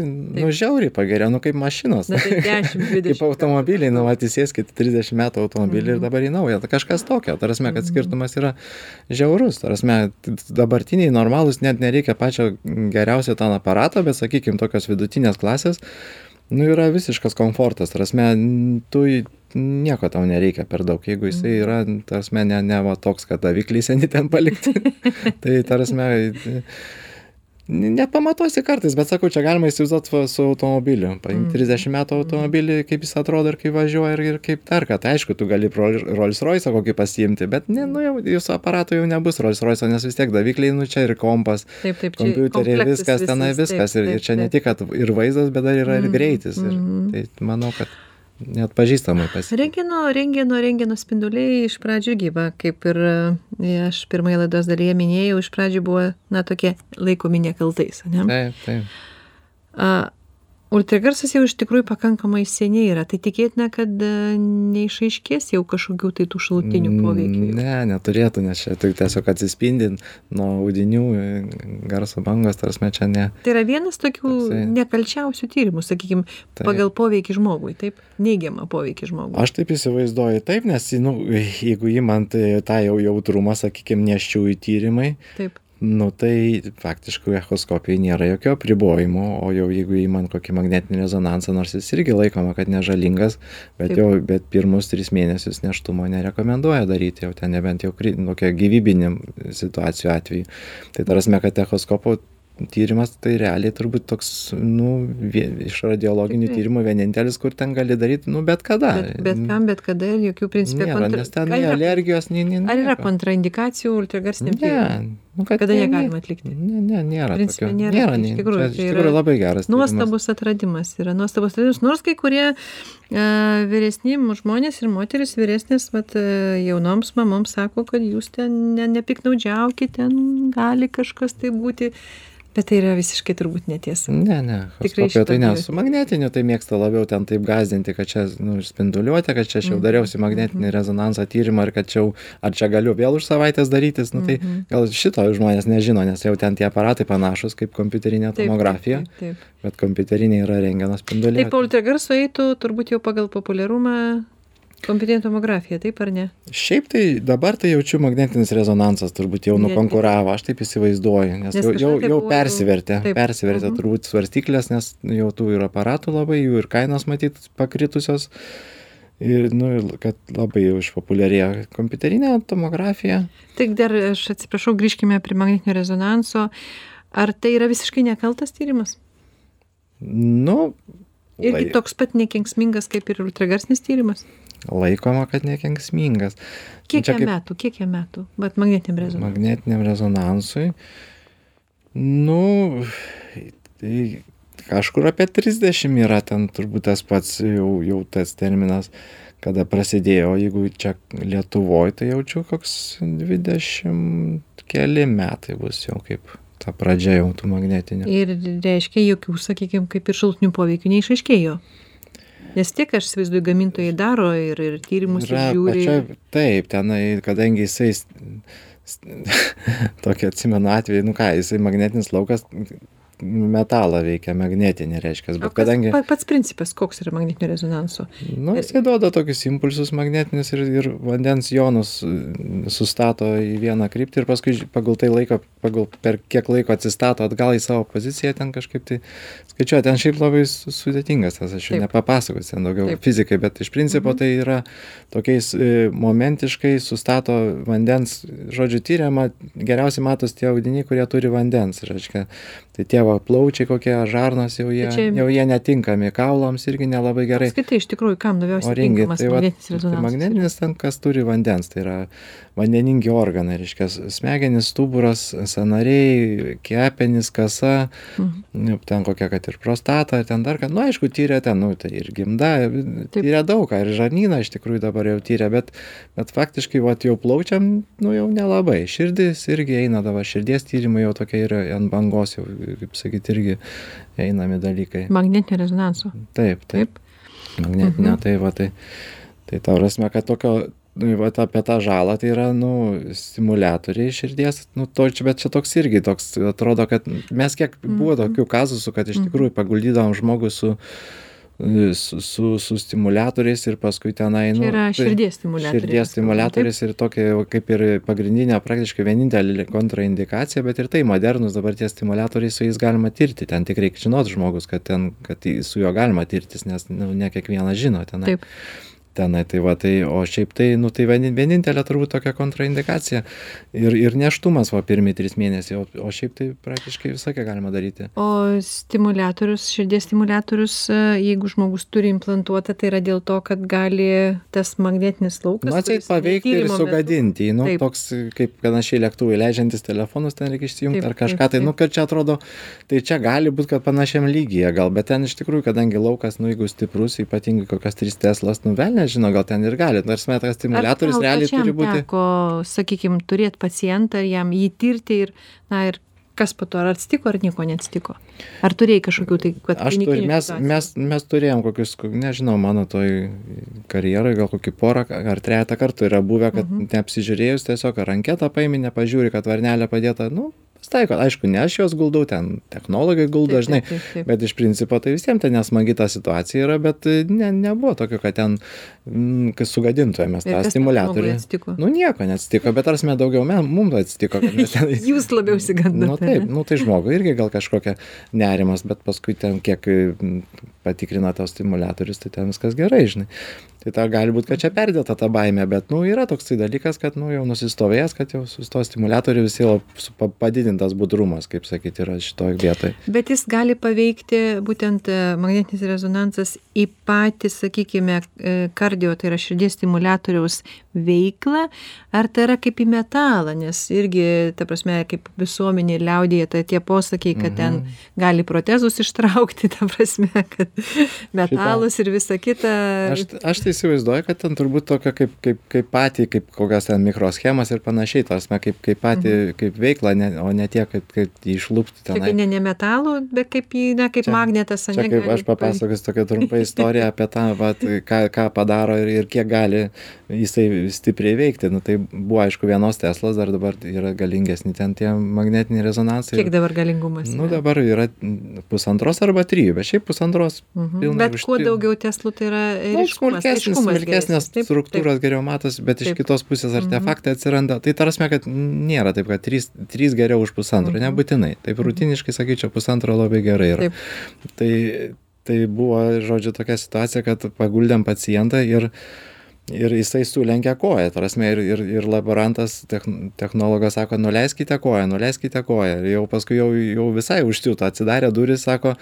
nu žiauriai pagerėjo nu kaip mašinos. Na tai 10, 20. kaip automobiliai nu įsėskit trisdešim metų automobilį ir dabar į naują. Tai kažkas tokio ta prasme kad skirtumas yra žiaurus. Ta prasme t- dabartiniai normalūs net nereikia pačio geriausio ten aparato bet sakykim tokios vidutinės klasės nu yra visiškas komfortas. Ta prasme tu nieko tau nereikia per daug. Jeigu jisai yra ta prasme ne ne va toks kad davikliai seni ten palikti tai ta prasme nepamatuosi kartais bet sakau čia galima įsivaizduot va su automobiliu. Paimk trisdešim metų automobilį kaip jis atrodo ir kaip važiuoja ir ir kaip ką tai aišku tu gali pro rolls royce'ą kokį pasiimti bet ne nu jau jūsų aparato jau nebus rolls royce'o nes vis tiek davikliai nu čia ir kompas Taip, taip, kompiuteriai viskas tenai viskas. ir ir čia ne tik kad ir vaizdas bet dar yra ir greitis. Ir mhm. tai manau kad neatpažįstamai pasikeitė Rengeno, rengeno, rengeno spinduliai iš pradžių gyva, kaip ir e, aš pirmoje laidos dalyje minėjau, iš pradžių buvo, na, tokie laikomi nekaltais, ne? taip taip A, ultragarsas jau iš tikrųjų pakankamai seniai yra, tai tikėtina, kad e, neišaiškės jau kažkokių tai tų šalutinių poveikių. Mm, Ne, neturėtų, nes čia tai tiesiog atsispindi nuo audinių e, garso bangos, tarsi čia ne. Tai yra vienas tokių nekalčiausių tyrimų, sakykime, Taip. pagal poveikį žmogui, taip, neigiamą poveikį žmogui. Aš taip įsivaizduoju, taip, nes, nu, jeigu įmant e, tą jau jautrumą, sakykime, neščiųjų tyrimai, Taip. Nu tai faktiškai echoskopijai nėra jokio apribojimo, o jau jeigu įmant kokį magnetinį rezonansą, nors jis irgi laikoma, kad nežalingas, bet jau bet pirmus tris mėnesius neštumo nerekomenduoja daryti, jau ten nebent jau kri- tokia gyvybinė situacijų atveju. Tai tarasme, kad echoskopo tyrimas tai realiai turbūt toks, nu, vie, iš radiologinių tyrimų vienintelis, kur ten gali daryti, nu, bet kada. Bet, bet kam, bet kada ir jokių principė Nėra, nes ten nei alergijos, nei... nei Ar yra kontraindikacijų ultragarsiniam tyrimui? Nu, kad Kada ne- negalima ne- atlikti? Ne, ne, nėra. Principe tokio. nėra, nėra tai iš nei- tikrųjų tai iš yra tikrųjų labai geras. Nuostabus atradimas yra nuostabus atradimas, nors kai kurie uh, vyresni žmonės ir moteris vyresnės, vat, uh, jaunoms mamoms sako, kad jūs ten ne, nepiknaudžiaukite, ten gali kažkas tai būti, bet tai yra visiškai turbūt netiesa. Ne, ne, Tikrai echoskopija tai ne, su magnetiniu tai mėgsta labiau ten taip gazdinti, kad čia nu, spinduliuotė, kad čia aš Mhm. jau dariausi magnetinį rezonansą tyrimą ir kad čia jau, ar čia galiu vėl už savaitės darytis, nu tai Mhm. gal šito žmonės nežino, nes jau ten tie aparatai panašus kaip kompiuterinė tomografija, bet kompiuterinė yra rengenos spinduliai. Taip, po ultragarso eitų turbūt jau pagal populiarumą kompiuterinė tomografija, taip ar ne? Šiaip tai dabar tai jaučiu magnetinis rezonansas turbūt jau nukonkuravo, aš taip įsivaizduoju, nes, jau, jau, jau persivertė, persivertė Mhm. turbūt svarstyklės, nes jau tų ir aparatų labai, jų ir kainos matyt pakritusios. Ir, nu, ir kad labai jau išpopuliarėjo kompiuterinė tomografija. Tik dar, aš atsiprašau, grįžkime prie magnetinio rezonanso. Ar tai yra visiškai nekaltas tyrimas? Nu, Irgi toks pat nekenksmingas kaip ir ultragarsinis tyrimas? Laikoma, kad nekenksmingas. Kiek Čia kaip metų, kiek jam metų, bet magnetiniam rezonansui? Magnetiniam rezonansui. Nu, tai kažkur apie 30 yra ten turbūt tas pats jau, jau tas terminas, kada prasidėjo, jeigu čia Lietuvoje, tai jaučiu koks 20 keli metai bus jau kaip ta pradžia jau tų magnetinių. Ir reiškia, jokių, sakykime, kaip ir šaltinių poveikių neišaiškėjo. Nes tiek, aš įsivaizduoju, gamintojai daro ir, ir tyrimus ir žiūri. taip, tenai, kadangi jisai, tokį atsimenu atvejį, nu ką, jisai magnetinis laukas metalą veikia, magnetinį reiškia, O bet kadangi... pa- pats principas, koks yra magnetinio rezonanso? Nu, jisai duoda tokius impulsus magnetinius ir, ir vandens jonus mm, sustato į vieną kryptį ir paskui pagal tai laiko, pagal per kiek laiko atsistato atgal į savo poziciją, ten kažkaip tai skaičiuoja, ten šiaip labai su- sudėtingas tas, aš jau nepapasakosiu, ten daugiau Taip. fizikai, bet iš principo Mhm. tai yra tokiais e, momentiškai sustato vandens, žodžiu, tyriama, geriausiai matos tie audiniai, kurie turi vandens, reiškia, tai tie va plaučiai kokie žarnos jau jie čia- jau jie netinkami kaulams irgi nelabai gerai Apskritai, iš tikrųjų, kam labiausiai oringi tinkamas tai va magnetinis tai rezonansas? magnetinis ten kas turi vandens tai yra vandeningi organai reiškia smegenys stuburas sąnariai kepenys kasa Mhm. nu, ten kokia kad ir prostata ten dar ką nu aišku tyrė ten nu tai ir gimda Taip. tyrė daug ir žarnyną iš tikrųjų dabar jau tyrė bet bet faktiškai vat jau plaučiam nu jau nelabai širdis irgi eina dabar širdies tyrimai jau tokie yra ant bangos jau kaip sakyt irgi einami dalykai Magnetinio rezonanso. taip taip Taip. magnetinio Mhm. tai va tai tai ta prasme kad tokio nu vat apie tą žalą tai yra nu stimuliatoriai širdies nu to čia bet čia toks irgi toks atrodo kad mes kiek buvo Mhm. tokių kazusų kad iš Mhm. tikrųjų paguldydavom žmogų su su su su stimuliatoriais ir paskui tenai nu Čia yra tai- širdies stimuliatoriai. širdies stimuliatoriais ir tokia kaip ir pagrindinė praktiškai vienintelė kontraindikacija bet ir tai modernūs dabar tie stimuliatoriai su jais galima tirti ten tik reik žinot žmogus kad ten kad su juo galima tirtis nes nu ne kiekvienas žino tenai Taip. Tenai tai va tai o šiaip tai nu tai vieni vienintelė turbūt tokia kontraindikacija ir ir nėštumas va pirmi trys mėnesiai o o šiaip tai praktiškai visokią galima daryti O stimuliatorius, širdies stimuliatorius, e, jeigu žmogus turi implantuotą, tai yra dėl to, kad gali tas magnetinis laukas. nu atseit paveikti ir sugadinti nu Taip. toks kaip panašiai lėktuvai leidžiantys telefonus ten reikia išsijungt Taip, ar kažką taip, tai nu taip. kad čia atrodo tai čia gali būt kad panašiam lygyje gal bet ten iš tikrųjų kadangi laukas nu jeigu stiprus ypatingai kokios trys teslos nu velnias žino gal ten ir gali nors met tas stimuliatorius Ar tau realiai turi būti Teko, sakykim, turėti pacientą, jam jį tirti ir, na ir kas po to, ar atsitiko, ar nieko neatsitiko? Ar turėjai kažkokių tai, kad aš turiu mes mes mes turėjom kokius ko- nežinau mano toj karjeroj gal kokį porą ar trejetą kartų yra buvę kad Mhm. neapsižiūrėjus tiesiog ar anketą paimi nepažiūri kad varnelė padėta nu pasitaiko aišku ne aš juos guldau ten technologai guldo žinai bet iš principo tai visiem ten nesmagi ta situacija yra bet e, ne nebuvo tokio kad ten mm, kad sugadintumėm mes tą stimuliatorių nu nieko neatsitiko bet tarsi daugiau me mum atsitiko kad mes tenais Jūs labiau įsigandate. Nu taip, nu tai žmogui irgi gal kažkokia nerimas, bet paskui ten kiek patikrina tos stimuliatorius, tai ten viskas gerai, žinai. Tai ta gali būti, kad čia perdėta ta baime, bet, nu, yra toks tai dalykas, kad, nu, jau nusistovėjęs, kad jau su to stimuliatoriu visi jau su- pa- padidintas budrumas, kaip sakyti, yra šitoj vietoj. Bet jis gali paveikti būtent e, magnetinis rezonansas į patį, sakykime, e, kardio, tai yra širdies stimuliatoriaus veiklą, ar tai yra kaip į metalą, nes irgi, ta prasme, kaip visuomenė liaudėje, tai tie posakiai, kad ten Mhm. gali protezus ištraukti, ta prasme, kad metalus ir visa kita. Aš, aš tai įsivaizduoju, kad ten turbūt tokia kaip, kaip, kaip patį, kaip kokias ten mikroschemas ir panašiai, tas, kaip, kaip patį, kaip veiklą, ne, o ne tiek, kad, kad jį išlūpti Čia ten. kai ne, ne metalų, bet kaip, į, na, kaip magnetas, Čia kaip aš papasakosiu tokią trumpą istoriją apie tą, vat, ką, ką padaro ir, ir kiek gali jisai stipriai veikti. Nu, tai buvo aišku vienos Teslos, dar dabar yra galingesni ten tie magnetiniai rezonansai. Kiek dabar galingumas? Nu, dabar yra pusantros arba trijų, bet šiaip pusantros. Mhm. pilna Bet kuo daugiau teslų, tai yra Nu, ryškumas, aiškumas smulkesnės geresnis. Taip, struktūros geriau matosi, bet iš Taip. kitos pusės Mhm. artefaktai atsiranda. Tai tarsi, kad nėra taip, kad trys, trys geriau už pusantro, Mhm. nebūtinai. Taip rutiniškai sakyčiau, pusantro labai gerai yra. Taip. Tai, tai buvo, žodžiu, tokia situacija, kad paguldėm pacientą ir ir jisai sulenkė koją ta prasme ir ir ir laborantas techn technologas sako nuleiskite koją nuleiskite koją. Ir jau paskui jau jau visai užsiuto atsidarė durys sako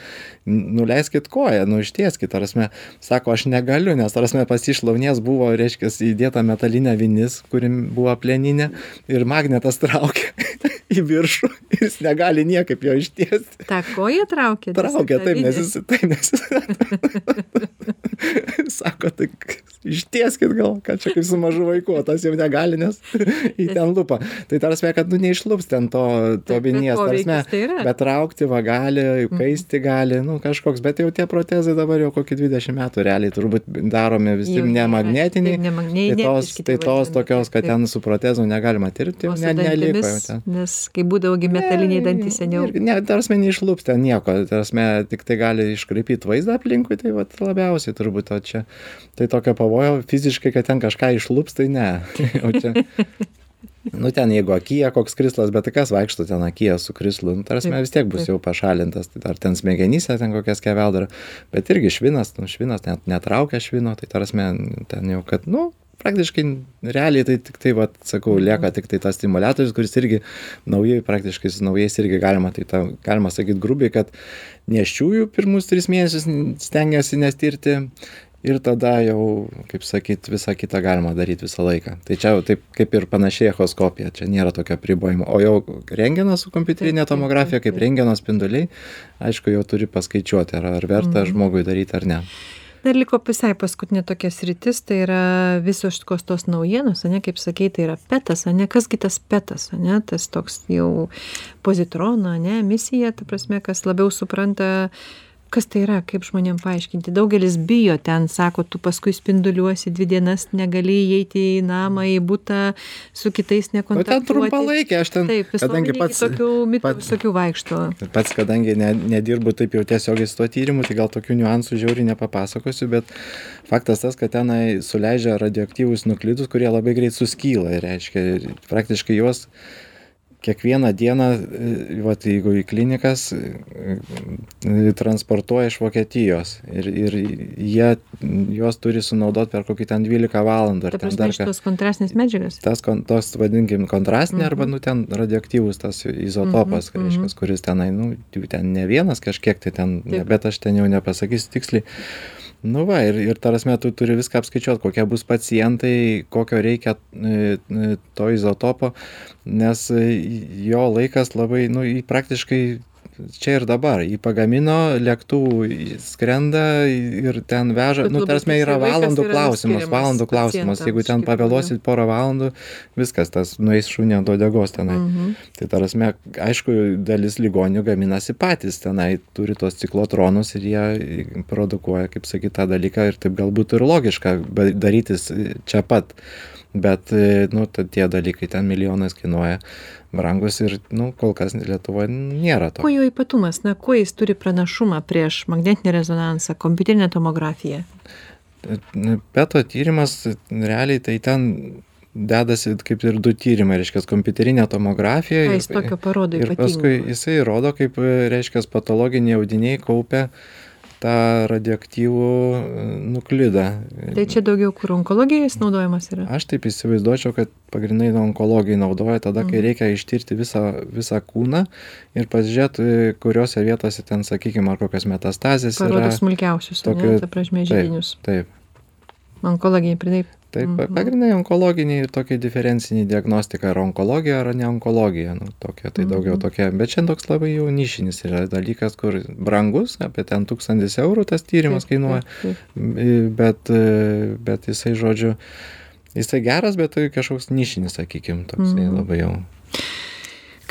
"N- nuleiskit koją nu ištieskit ta prasme. Sako aš negaliu nes ta prasme pas jį šlaunies buvo reiškias įdėta metalinė vinis kuri buvo plieninė ir magnetas traukia į viršų ir jis negali niekaip jo ištiesti Ta koja traukia. traukia taip nes jis taip nes jis sako tai ištieskit gal kad čia kaip su mažu vaiku o tas jau negali nes į ten lupa. Tai ta prasme kad nu neišlups ten to to vinies ta prasme poveikis tai bet traukti va gali kaisti gali nu kažkoks bet jau tie protezai dabar jau kokį dvidešim metų realiai turbūt daromi visi Jau ne nėra, magnetiniai taip, ne mag- tai tos tai tos tokios kad ten su protezu negalima tirti O jau ne neliko jau ten. nes kai būdavo gi metaliniai dantys seniau. Ne, tarsi neišlups ten nieko, tarsi tik tai gali iškraipyti vaizdą aplinkui, tai vat, labiausiai turbūt o čia. Tai tokio pavojo fiziškai, kad ten kažką išlups, tai ne. O čia, nu ten jeigu akyje koks krislas, bet tai kas vaikšto ten akyje su krislu, nu, tarsi vis tiek bus jau pašalintas, tai ar ten smegenyse ten kokias keveldara, bet irgi švinas, nu švinas net netraukia švino, tai tarsi ten jau, kad, nu, praktiškai realiai tai tiktai vat sakau lieka tiktai tas stimuliatorius kuris irgi naujai praktiškai su naujais irgi galima tai tą galima sakyt grubiai kad nėščiųjų pirmus tris mėnesius stengiasi nestirti ir tada jau kaip sakyt visa kita galima daryt visą laiką. Tai čia jau taip kaip ir panašiai echoskopija čia nėra tokio apribojimo. O jau rentgenas su kompiuterine tomografija kaip rentgeno spinduliai aišku jau turi paskaičiuoti ar ar verta žmogui daryt ar ne dar liko visai paskutinė tokia sritis tai yra visos tos naujienos ane kaip sakei tai yra petas ane kas gi tas petas ane tas toks jau pozitrono ane emisija ta prasme kas labiau supranta kas tai yra kaip žmonėm paaiškinti? Daugelis bijo ten sako tu paskui spinduliuosi dvi dienas negali įeiti į namą į butą su kitais nu nekontaktuoti. aš ten taip kadangi pats tokių mitų visokių vaikšto. pats kadangi ne nedirbu taip jau tiesiogiai su tuo tyrimu tai gal tokių niuansų žiauriai nepapasakosiu bet faktas tas kad tenai suleidžia radioaktyvius nuklidus kurie labai greit suskyla ir reiškia praktiškai juos kiekvieną dieną e, vat jeigu į klinikas e, e, transportuoja iš vokietijos ir ir jie juos turi sunaudot per kokį ten dvylika valandų ar ten dar ką šitos kontrastinės medžiagas tas kon tos vadinkim kontrastinė arba nu ten radioaktyvus tas izotopas Mhm, reiškias kuris tenai nu jų ten ne vienas kažkiek tai ten bet aš ten jau nepasakysiu tiksliai nu va ir ir ta prasme tu turi viską apskaičiuot kokie bus pacientai kokio reikia e, e, to izotopo nes e, jo laikas labai nu praktiškai čia ir dabar. Jį pagamino lėktuvu skrenda ir ten veža. Nu ta prasme yra valandų klausimas valandų klausimas. Jeigu ten kaip pavėluosi porą valandų viskas tas nueis šunį ant uodegos tenai. Mhm. tai ta prasme aišku dalis ligonių gaminasi patys tenai turi tuos ciklotronus ir jie produkuoja kaip sakyt tą dalyką ir taip galbūt ir logiška darytis čia pat bet e, nu tie dalykai ten milijonais kainuoja brangūs ir nu kol kas lietuvoj nėra to. Kuo jo ypatumas? Na kuo jis turi pranašumą prieš magnetinį rezonansą kompiuterinę tomografiją? Peto tyrimas realiai tai ten dedasi kaip ir du tyrimai reiškias kompiuterinė tomografija ką ir- jis tokio parodo ir paskui ypatingo jisai rodo kaip reiškias patologiniai audiniai kaupia tą radioaktyvų e, nuklidą tai čia daugiau kur onkologijoj jis naudojamas yra? Aš taip įsivaizduočiau kad pagrindinai onkologijai naudoja tada kai Mhm. reikia ištirti visą visą kūną ir pasižiūrėt e, kuriose vietose ten sakykim ar kokios metastazės parodo smulkiausius ane tokio- ta prasme taip. židinius. taip. Onkologijai taip taip Mhm. pagrindinai onkologiniai tokia diferencinė diagnostika ar onkologija ar ne onkologija nu tokia tai daugiau Mhm. tokia bet čia toks labai jau nišinis yra dalykas kur brangus apie ten tūkstantis eurų tas tyrimas kainuoja bet e, bet jisai žodžiu jisai geras bet tai kažkoks nišinis sakykim toksai Mhm. labai jau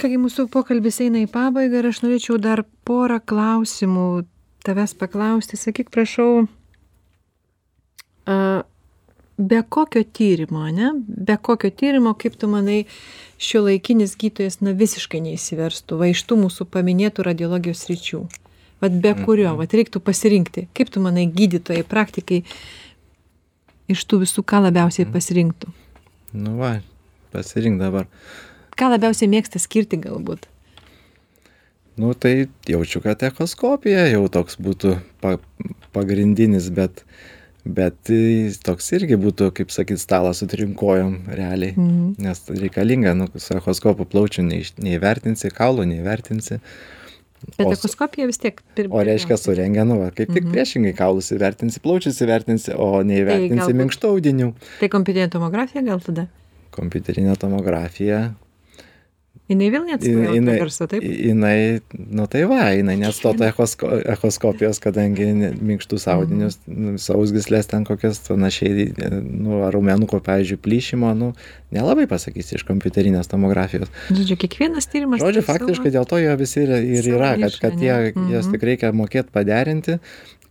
kągi mūsų pokalbis eina į pabaigą ir aš norėčiau dar porą klausimų tavęs paklausti sakyk prašau a, be kokio tyrimo ane? Be kokio tyrimo kaip tu manai šiuolaikinis gydytojas na visiškai neišsiverstų va iš tų mūsų paminėtų radiologijos sričių? Vat be kurio vat reiktų pasirinkti. Kaip tu manai gydytojai praktikai iš tų visų ką labiausiai pasirinktų? Nu va pasirink dabar. Ką labiausiai mėgsta skirti galbūt? Nu tai jaučiu kad echoskopija jau toks būtų pa pagrindinis bet bet jis toks irgi būtų kaip sakyt stalas su trim kojom realiai Mhm. nes reikalinga nu su echoskopu plaučių neiš neįvertinsi kaulų neįvertinsi bet echoskopija vis tiek pir- o reiškia su rentgenu va kaip tik Mhm. priešingai kaulus įvertinsi plaučius įvertinsi o Tai neįvertinsi galbūt- minkštų audinių tai kompiuterinė tomografija gal tada kompiuterinė tomografija jinai vėl neatskleidžia jinai garso taip jinai nu tai va jinai neatstato echosko echoskopijos kadangi minkštus Mhm. audinius nu sausgysles ten kokias panašiai nu ar raumenuko pavyzdžiui plyšimo nu nelabai pasakysi iš kompiuterinės tomografijos žodžiu kiekvienas tyrimas žodžiu faktiškai dėl to jie visi ir ir yra kad kad jie ane? jas Mhm. tik reikia mokėt paderinti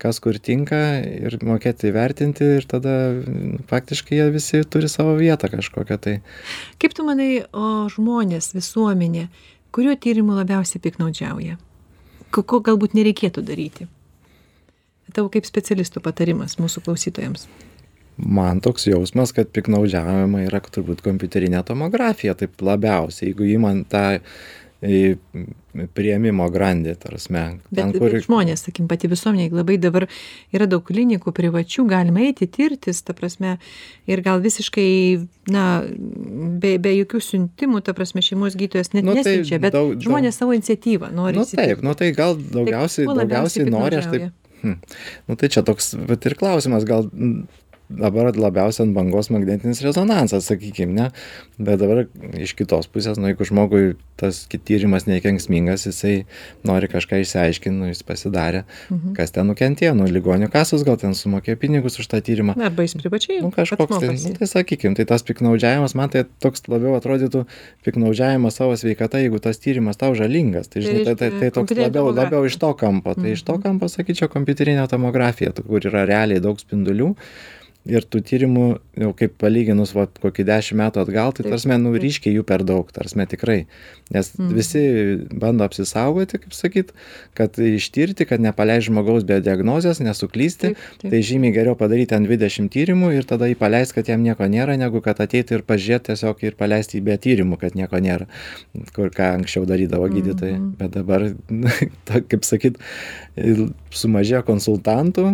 kas kur tinka ir mokėt įvertinti ir tada mm, faktiškai jie visi turi savo vietą kažkokią tai kaip tu manai o žmonės visuomenė kuriuo tyrimu labiausiai piktnaudžiauja? Ko ko galbūt nereikėtų daryti? Tavo kaip specialisto patarimas mūsų klausytojams. Man toks jausmas kad piktnaudžiaujama yra turbūt kompiuterinė tomografija taip labiausiai. Jeigu imant tą į priėmimo grandį, tarsi. Bet, kur... bet žmonės, sakim, pati visuomenė, labai dabar yra daug klinikų privačių, galima eiti, tirtis, ta prasme, ir gal visiškai, na, be, be jokių siuntimų, ta prasme, šeimos gydytojas net nu, tai nesiunčia, bet daug, žmonės daug... savo iniciatyvą nori. Na nu, taip, nu tai gal daugiausiai, tai, daugiausiai nori, aš taip. Hmm. Nu tai čia toks, bet ir klausimas, gal dabar labiausiai ant bangos magnetinis rezonansas, sakykime, ne? Bet dabar iš kitos pusės, nu, jeigu žmogui tas tyrimas nekenksmingas, jisai nori kažką išsiaiškinti, nu, jis pasidarė, mhm. kas ten nukentėjo, nu, ligonių kasos gal ten sumokėjo pinigus už tą tyrimą. Arba jis privačiai. Nu, kažkoks, tai, nu, tai sakykime, tai tas piknaudžiavimas, man tai toks labiau atrodytų piknaudžiavimas savo sveikata, jeigu tas tyrimas tau žalingas. Tai, žinai, tai, tai, tai toks labiau, labiau iš to kampo. Tai iš to mhm. kampo, sakyčiau, kompiuterinė tomografija, kur yra realiai daug spindulių ir tų tyrimų jau kaip palyginus vat kokį dešim metų atgal tai ta prasme nu ryškiai jų per daug ta prasme tikrai. Nes mhm. visi bando apsisaugoti kaip sakyt kad ištirti kad nepaleist žmogaus be diagnozės nesuklysti. Tai žymiai geriau padaryt ten dvidešim tyrimų ir tada jį paleist kad jam nieko nėra negu kad ateit ir pažiūrėt tiesiog ir paleist jį be tyrimų kad nieko nėra kur ką anksčiau darydavo gydytojai. Mhm. bet dabar ta kaip sakyt sumažėjo konsultantų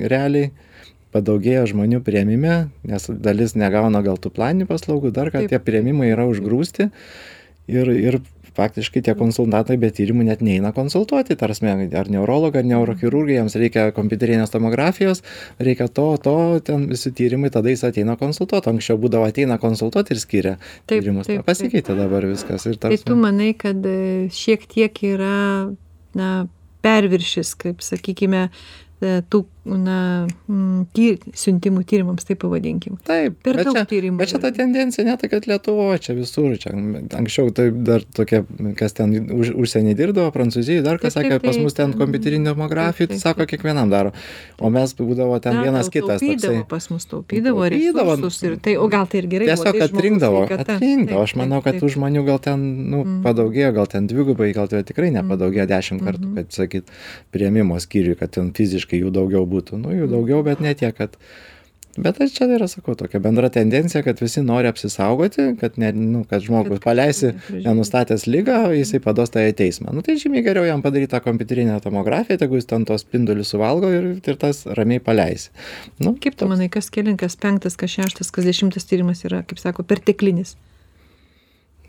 realiai padaugėjo žmonių priėmime nes dalis negauna gal tų planinių paslaugų dar ką tie priėmimai yra užgrūsti ir ir faktiškai tie konsultantai be tyrimų net neina konsultuoti ta prasme ar neurologą ar neurochirurgą jiems reikia kompiuterinės tomografijos reikia to to ten visi tyrimai tada jis ateina konsultuot. Anksčiau būdavo ateina konsultuot ir skiria tyrimus. pasikeitė dabar viskas ir tai tu manai kad e, šiek tiek yra na perviršis kaip sakykime E, tų na mm, ty siuntimų tyrimams taip pavadinkim. Taip per daug tyrimų bet čia ta tendencija ne tai kad lietuvoj čia visur čia anksčiau tai dar tokia kas ten už užsieny dirbdavo prancūzijoj dar kas sakė pas mus ten kompiuterinė tomografija tai sako kiekvienam daro. O mes būdavo ten Na, vienas kitas toksai. pas mus taupydavo resursus ir tai o gal tai ir gerai tiesiog tai atrinkdavo atrinkdavo. Aš manau kad tų žmonių gal ten nu Mhm. padaugėjo gal ten dvigubai gal tikrai nepadaugėjo dešimt kartų Mhm. kad sakyt priėmimo skyriuj kad ten fiziškai jų daugiau būtų nu jų daugiau bet ne tiek kad bet tai čia yra sakau tokia bendra tendencija kad visi nori apsisaugoti kad ne nu kad žmogų paleisi nenustatęs ligą o jisai paduos tave į teismą. Nu tai žymiai geriau jam padaryt tą kompiuterinę tomografiją tegu jis ten tuos spindulius suvalgo ir ir tas ramiai paleisi. Nu kaip tu manai kas kelintas penktas kas šeštas kas dešimtas tyrimas yra kaip sako perteklinis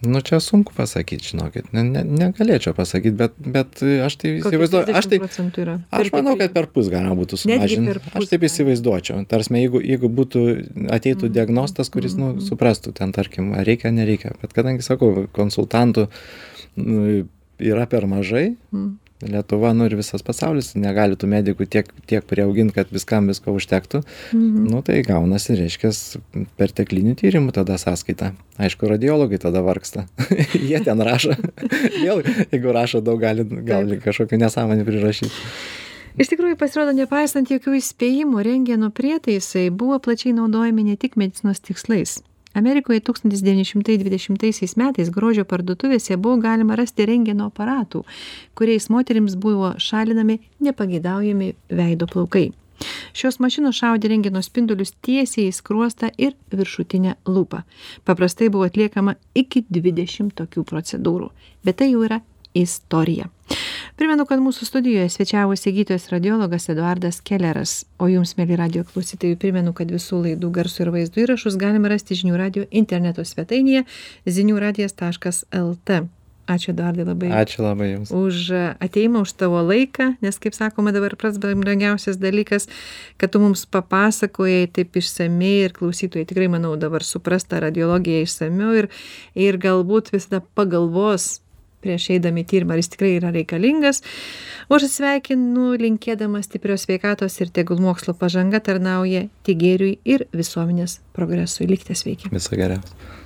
nu čia sunku pasakyt žinokit. Ne ne negalėčiau pasakyt bet bet aš tai įsivaizduoju aš tai procentų yra? aš manau kad perpus galima būtų sumažint. aš taip įsivaizduočiau. Ta prasme jeigu jeigu būtų ateitų Mhm. diagnostas kuris nu Mhm. suprastų ten tarkim ar reikia nereikia. Bet kadangi sakau konsultantų nu yra per mažai Mm. Lietuva nu ir visas pasaulis negali tų medikų tiek tiek priaugint kad viskam visko užtektų. Mhm. nu tai gaunasi reiškias perteklinių tyrimų tada sąskaita. Aišku radiologai tada vargsta. Jie ten rašo. Vėl jeigu rašo daug gali gali kažkokių nesąmonių prirašyt. Iš tikrųjų pasirodo nepaisant jokių įspėjimų rentgeno prietaisai buvo plačiai naudojami ne tik medicinos tikslais amerikoje tūkstantis devyni šimtai dvidešimtaisiais metais grožio parduotuvėse buvo galima rasti rentgeno aparatų kuriais moterims buvo šalinami nepageidaujami veido plaukai. Šios mašinos šaudė rentgeno spindulius tiesiai į skruostą ir viršutinę lūpą. Paprastai buvo atliekama iki dvidešim tokių procedūrų bet tai jau yra istorija primenu kad mūsų studijoje svečiavosi gydytojas radiologas eduardas keleras. O jums mieli radijo klausytojai primenu kad visų laidų garso ir vaizdo įrašus galima rasti žinių radijo interneto svetainėje zinių radijas taškas lt ačiū eduardai labai ačiū labai jums. už atėjimą už tavo laiką nes kaip sakoma dabar pats brangiausias dalykas kad tu mums papasakojai taip išsamiai ir klausytojai tikrai manau dabar supras tą radiologiją išsamiau ir ir galbūt visada pagalvos prieš eidami tyrimą ar jis tikrai yra reikalingas. O aš atsisveikinu linkėdama stiprios sveikatos ir tegul mokslo pažanga tarnauja tik gėriui ir visuomenės progresui. Likite sveiki. Viso geriausio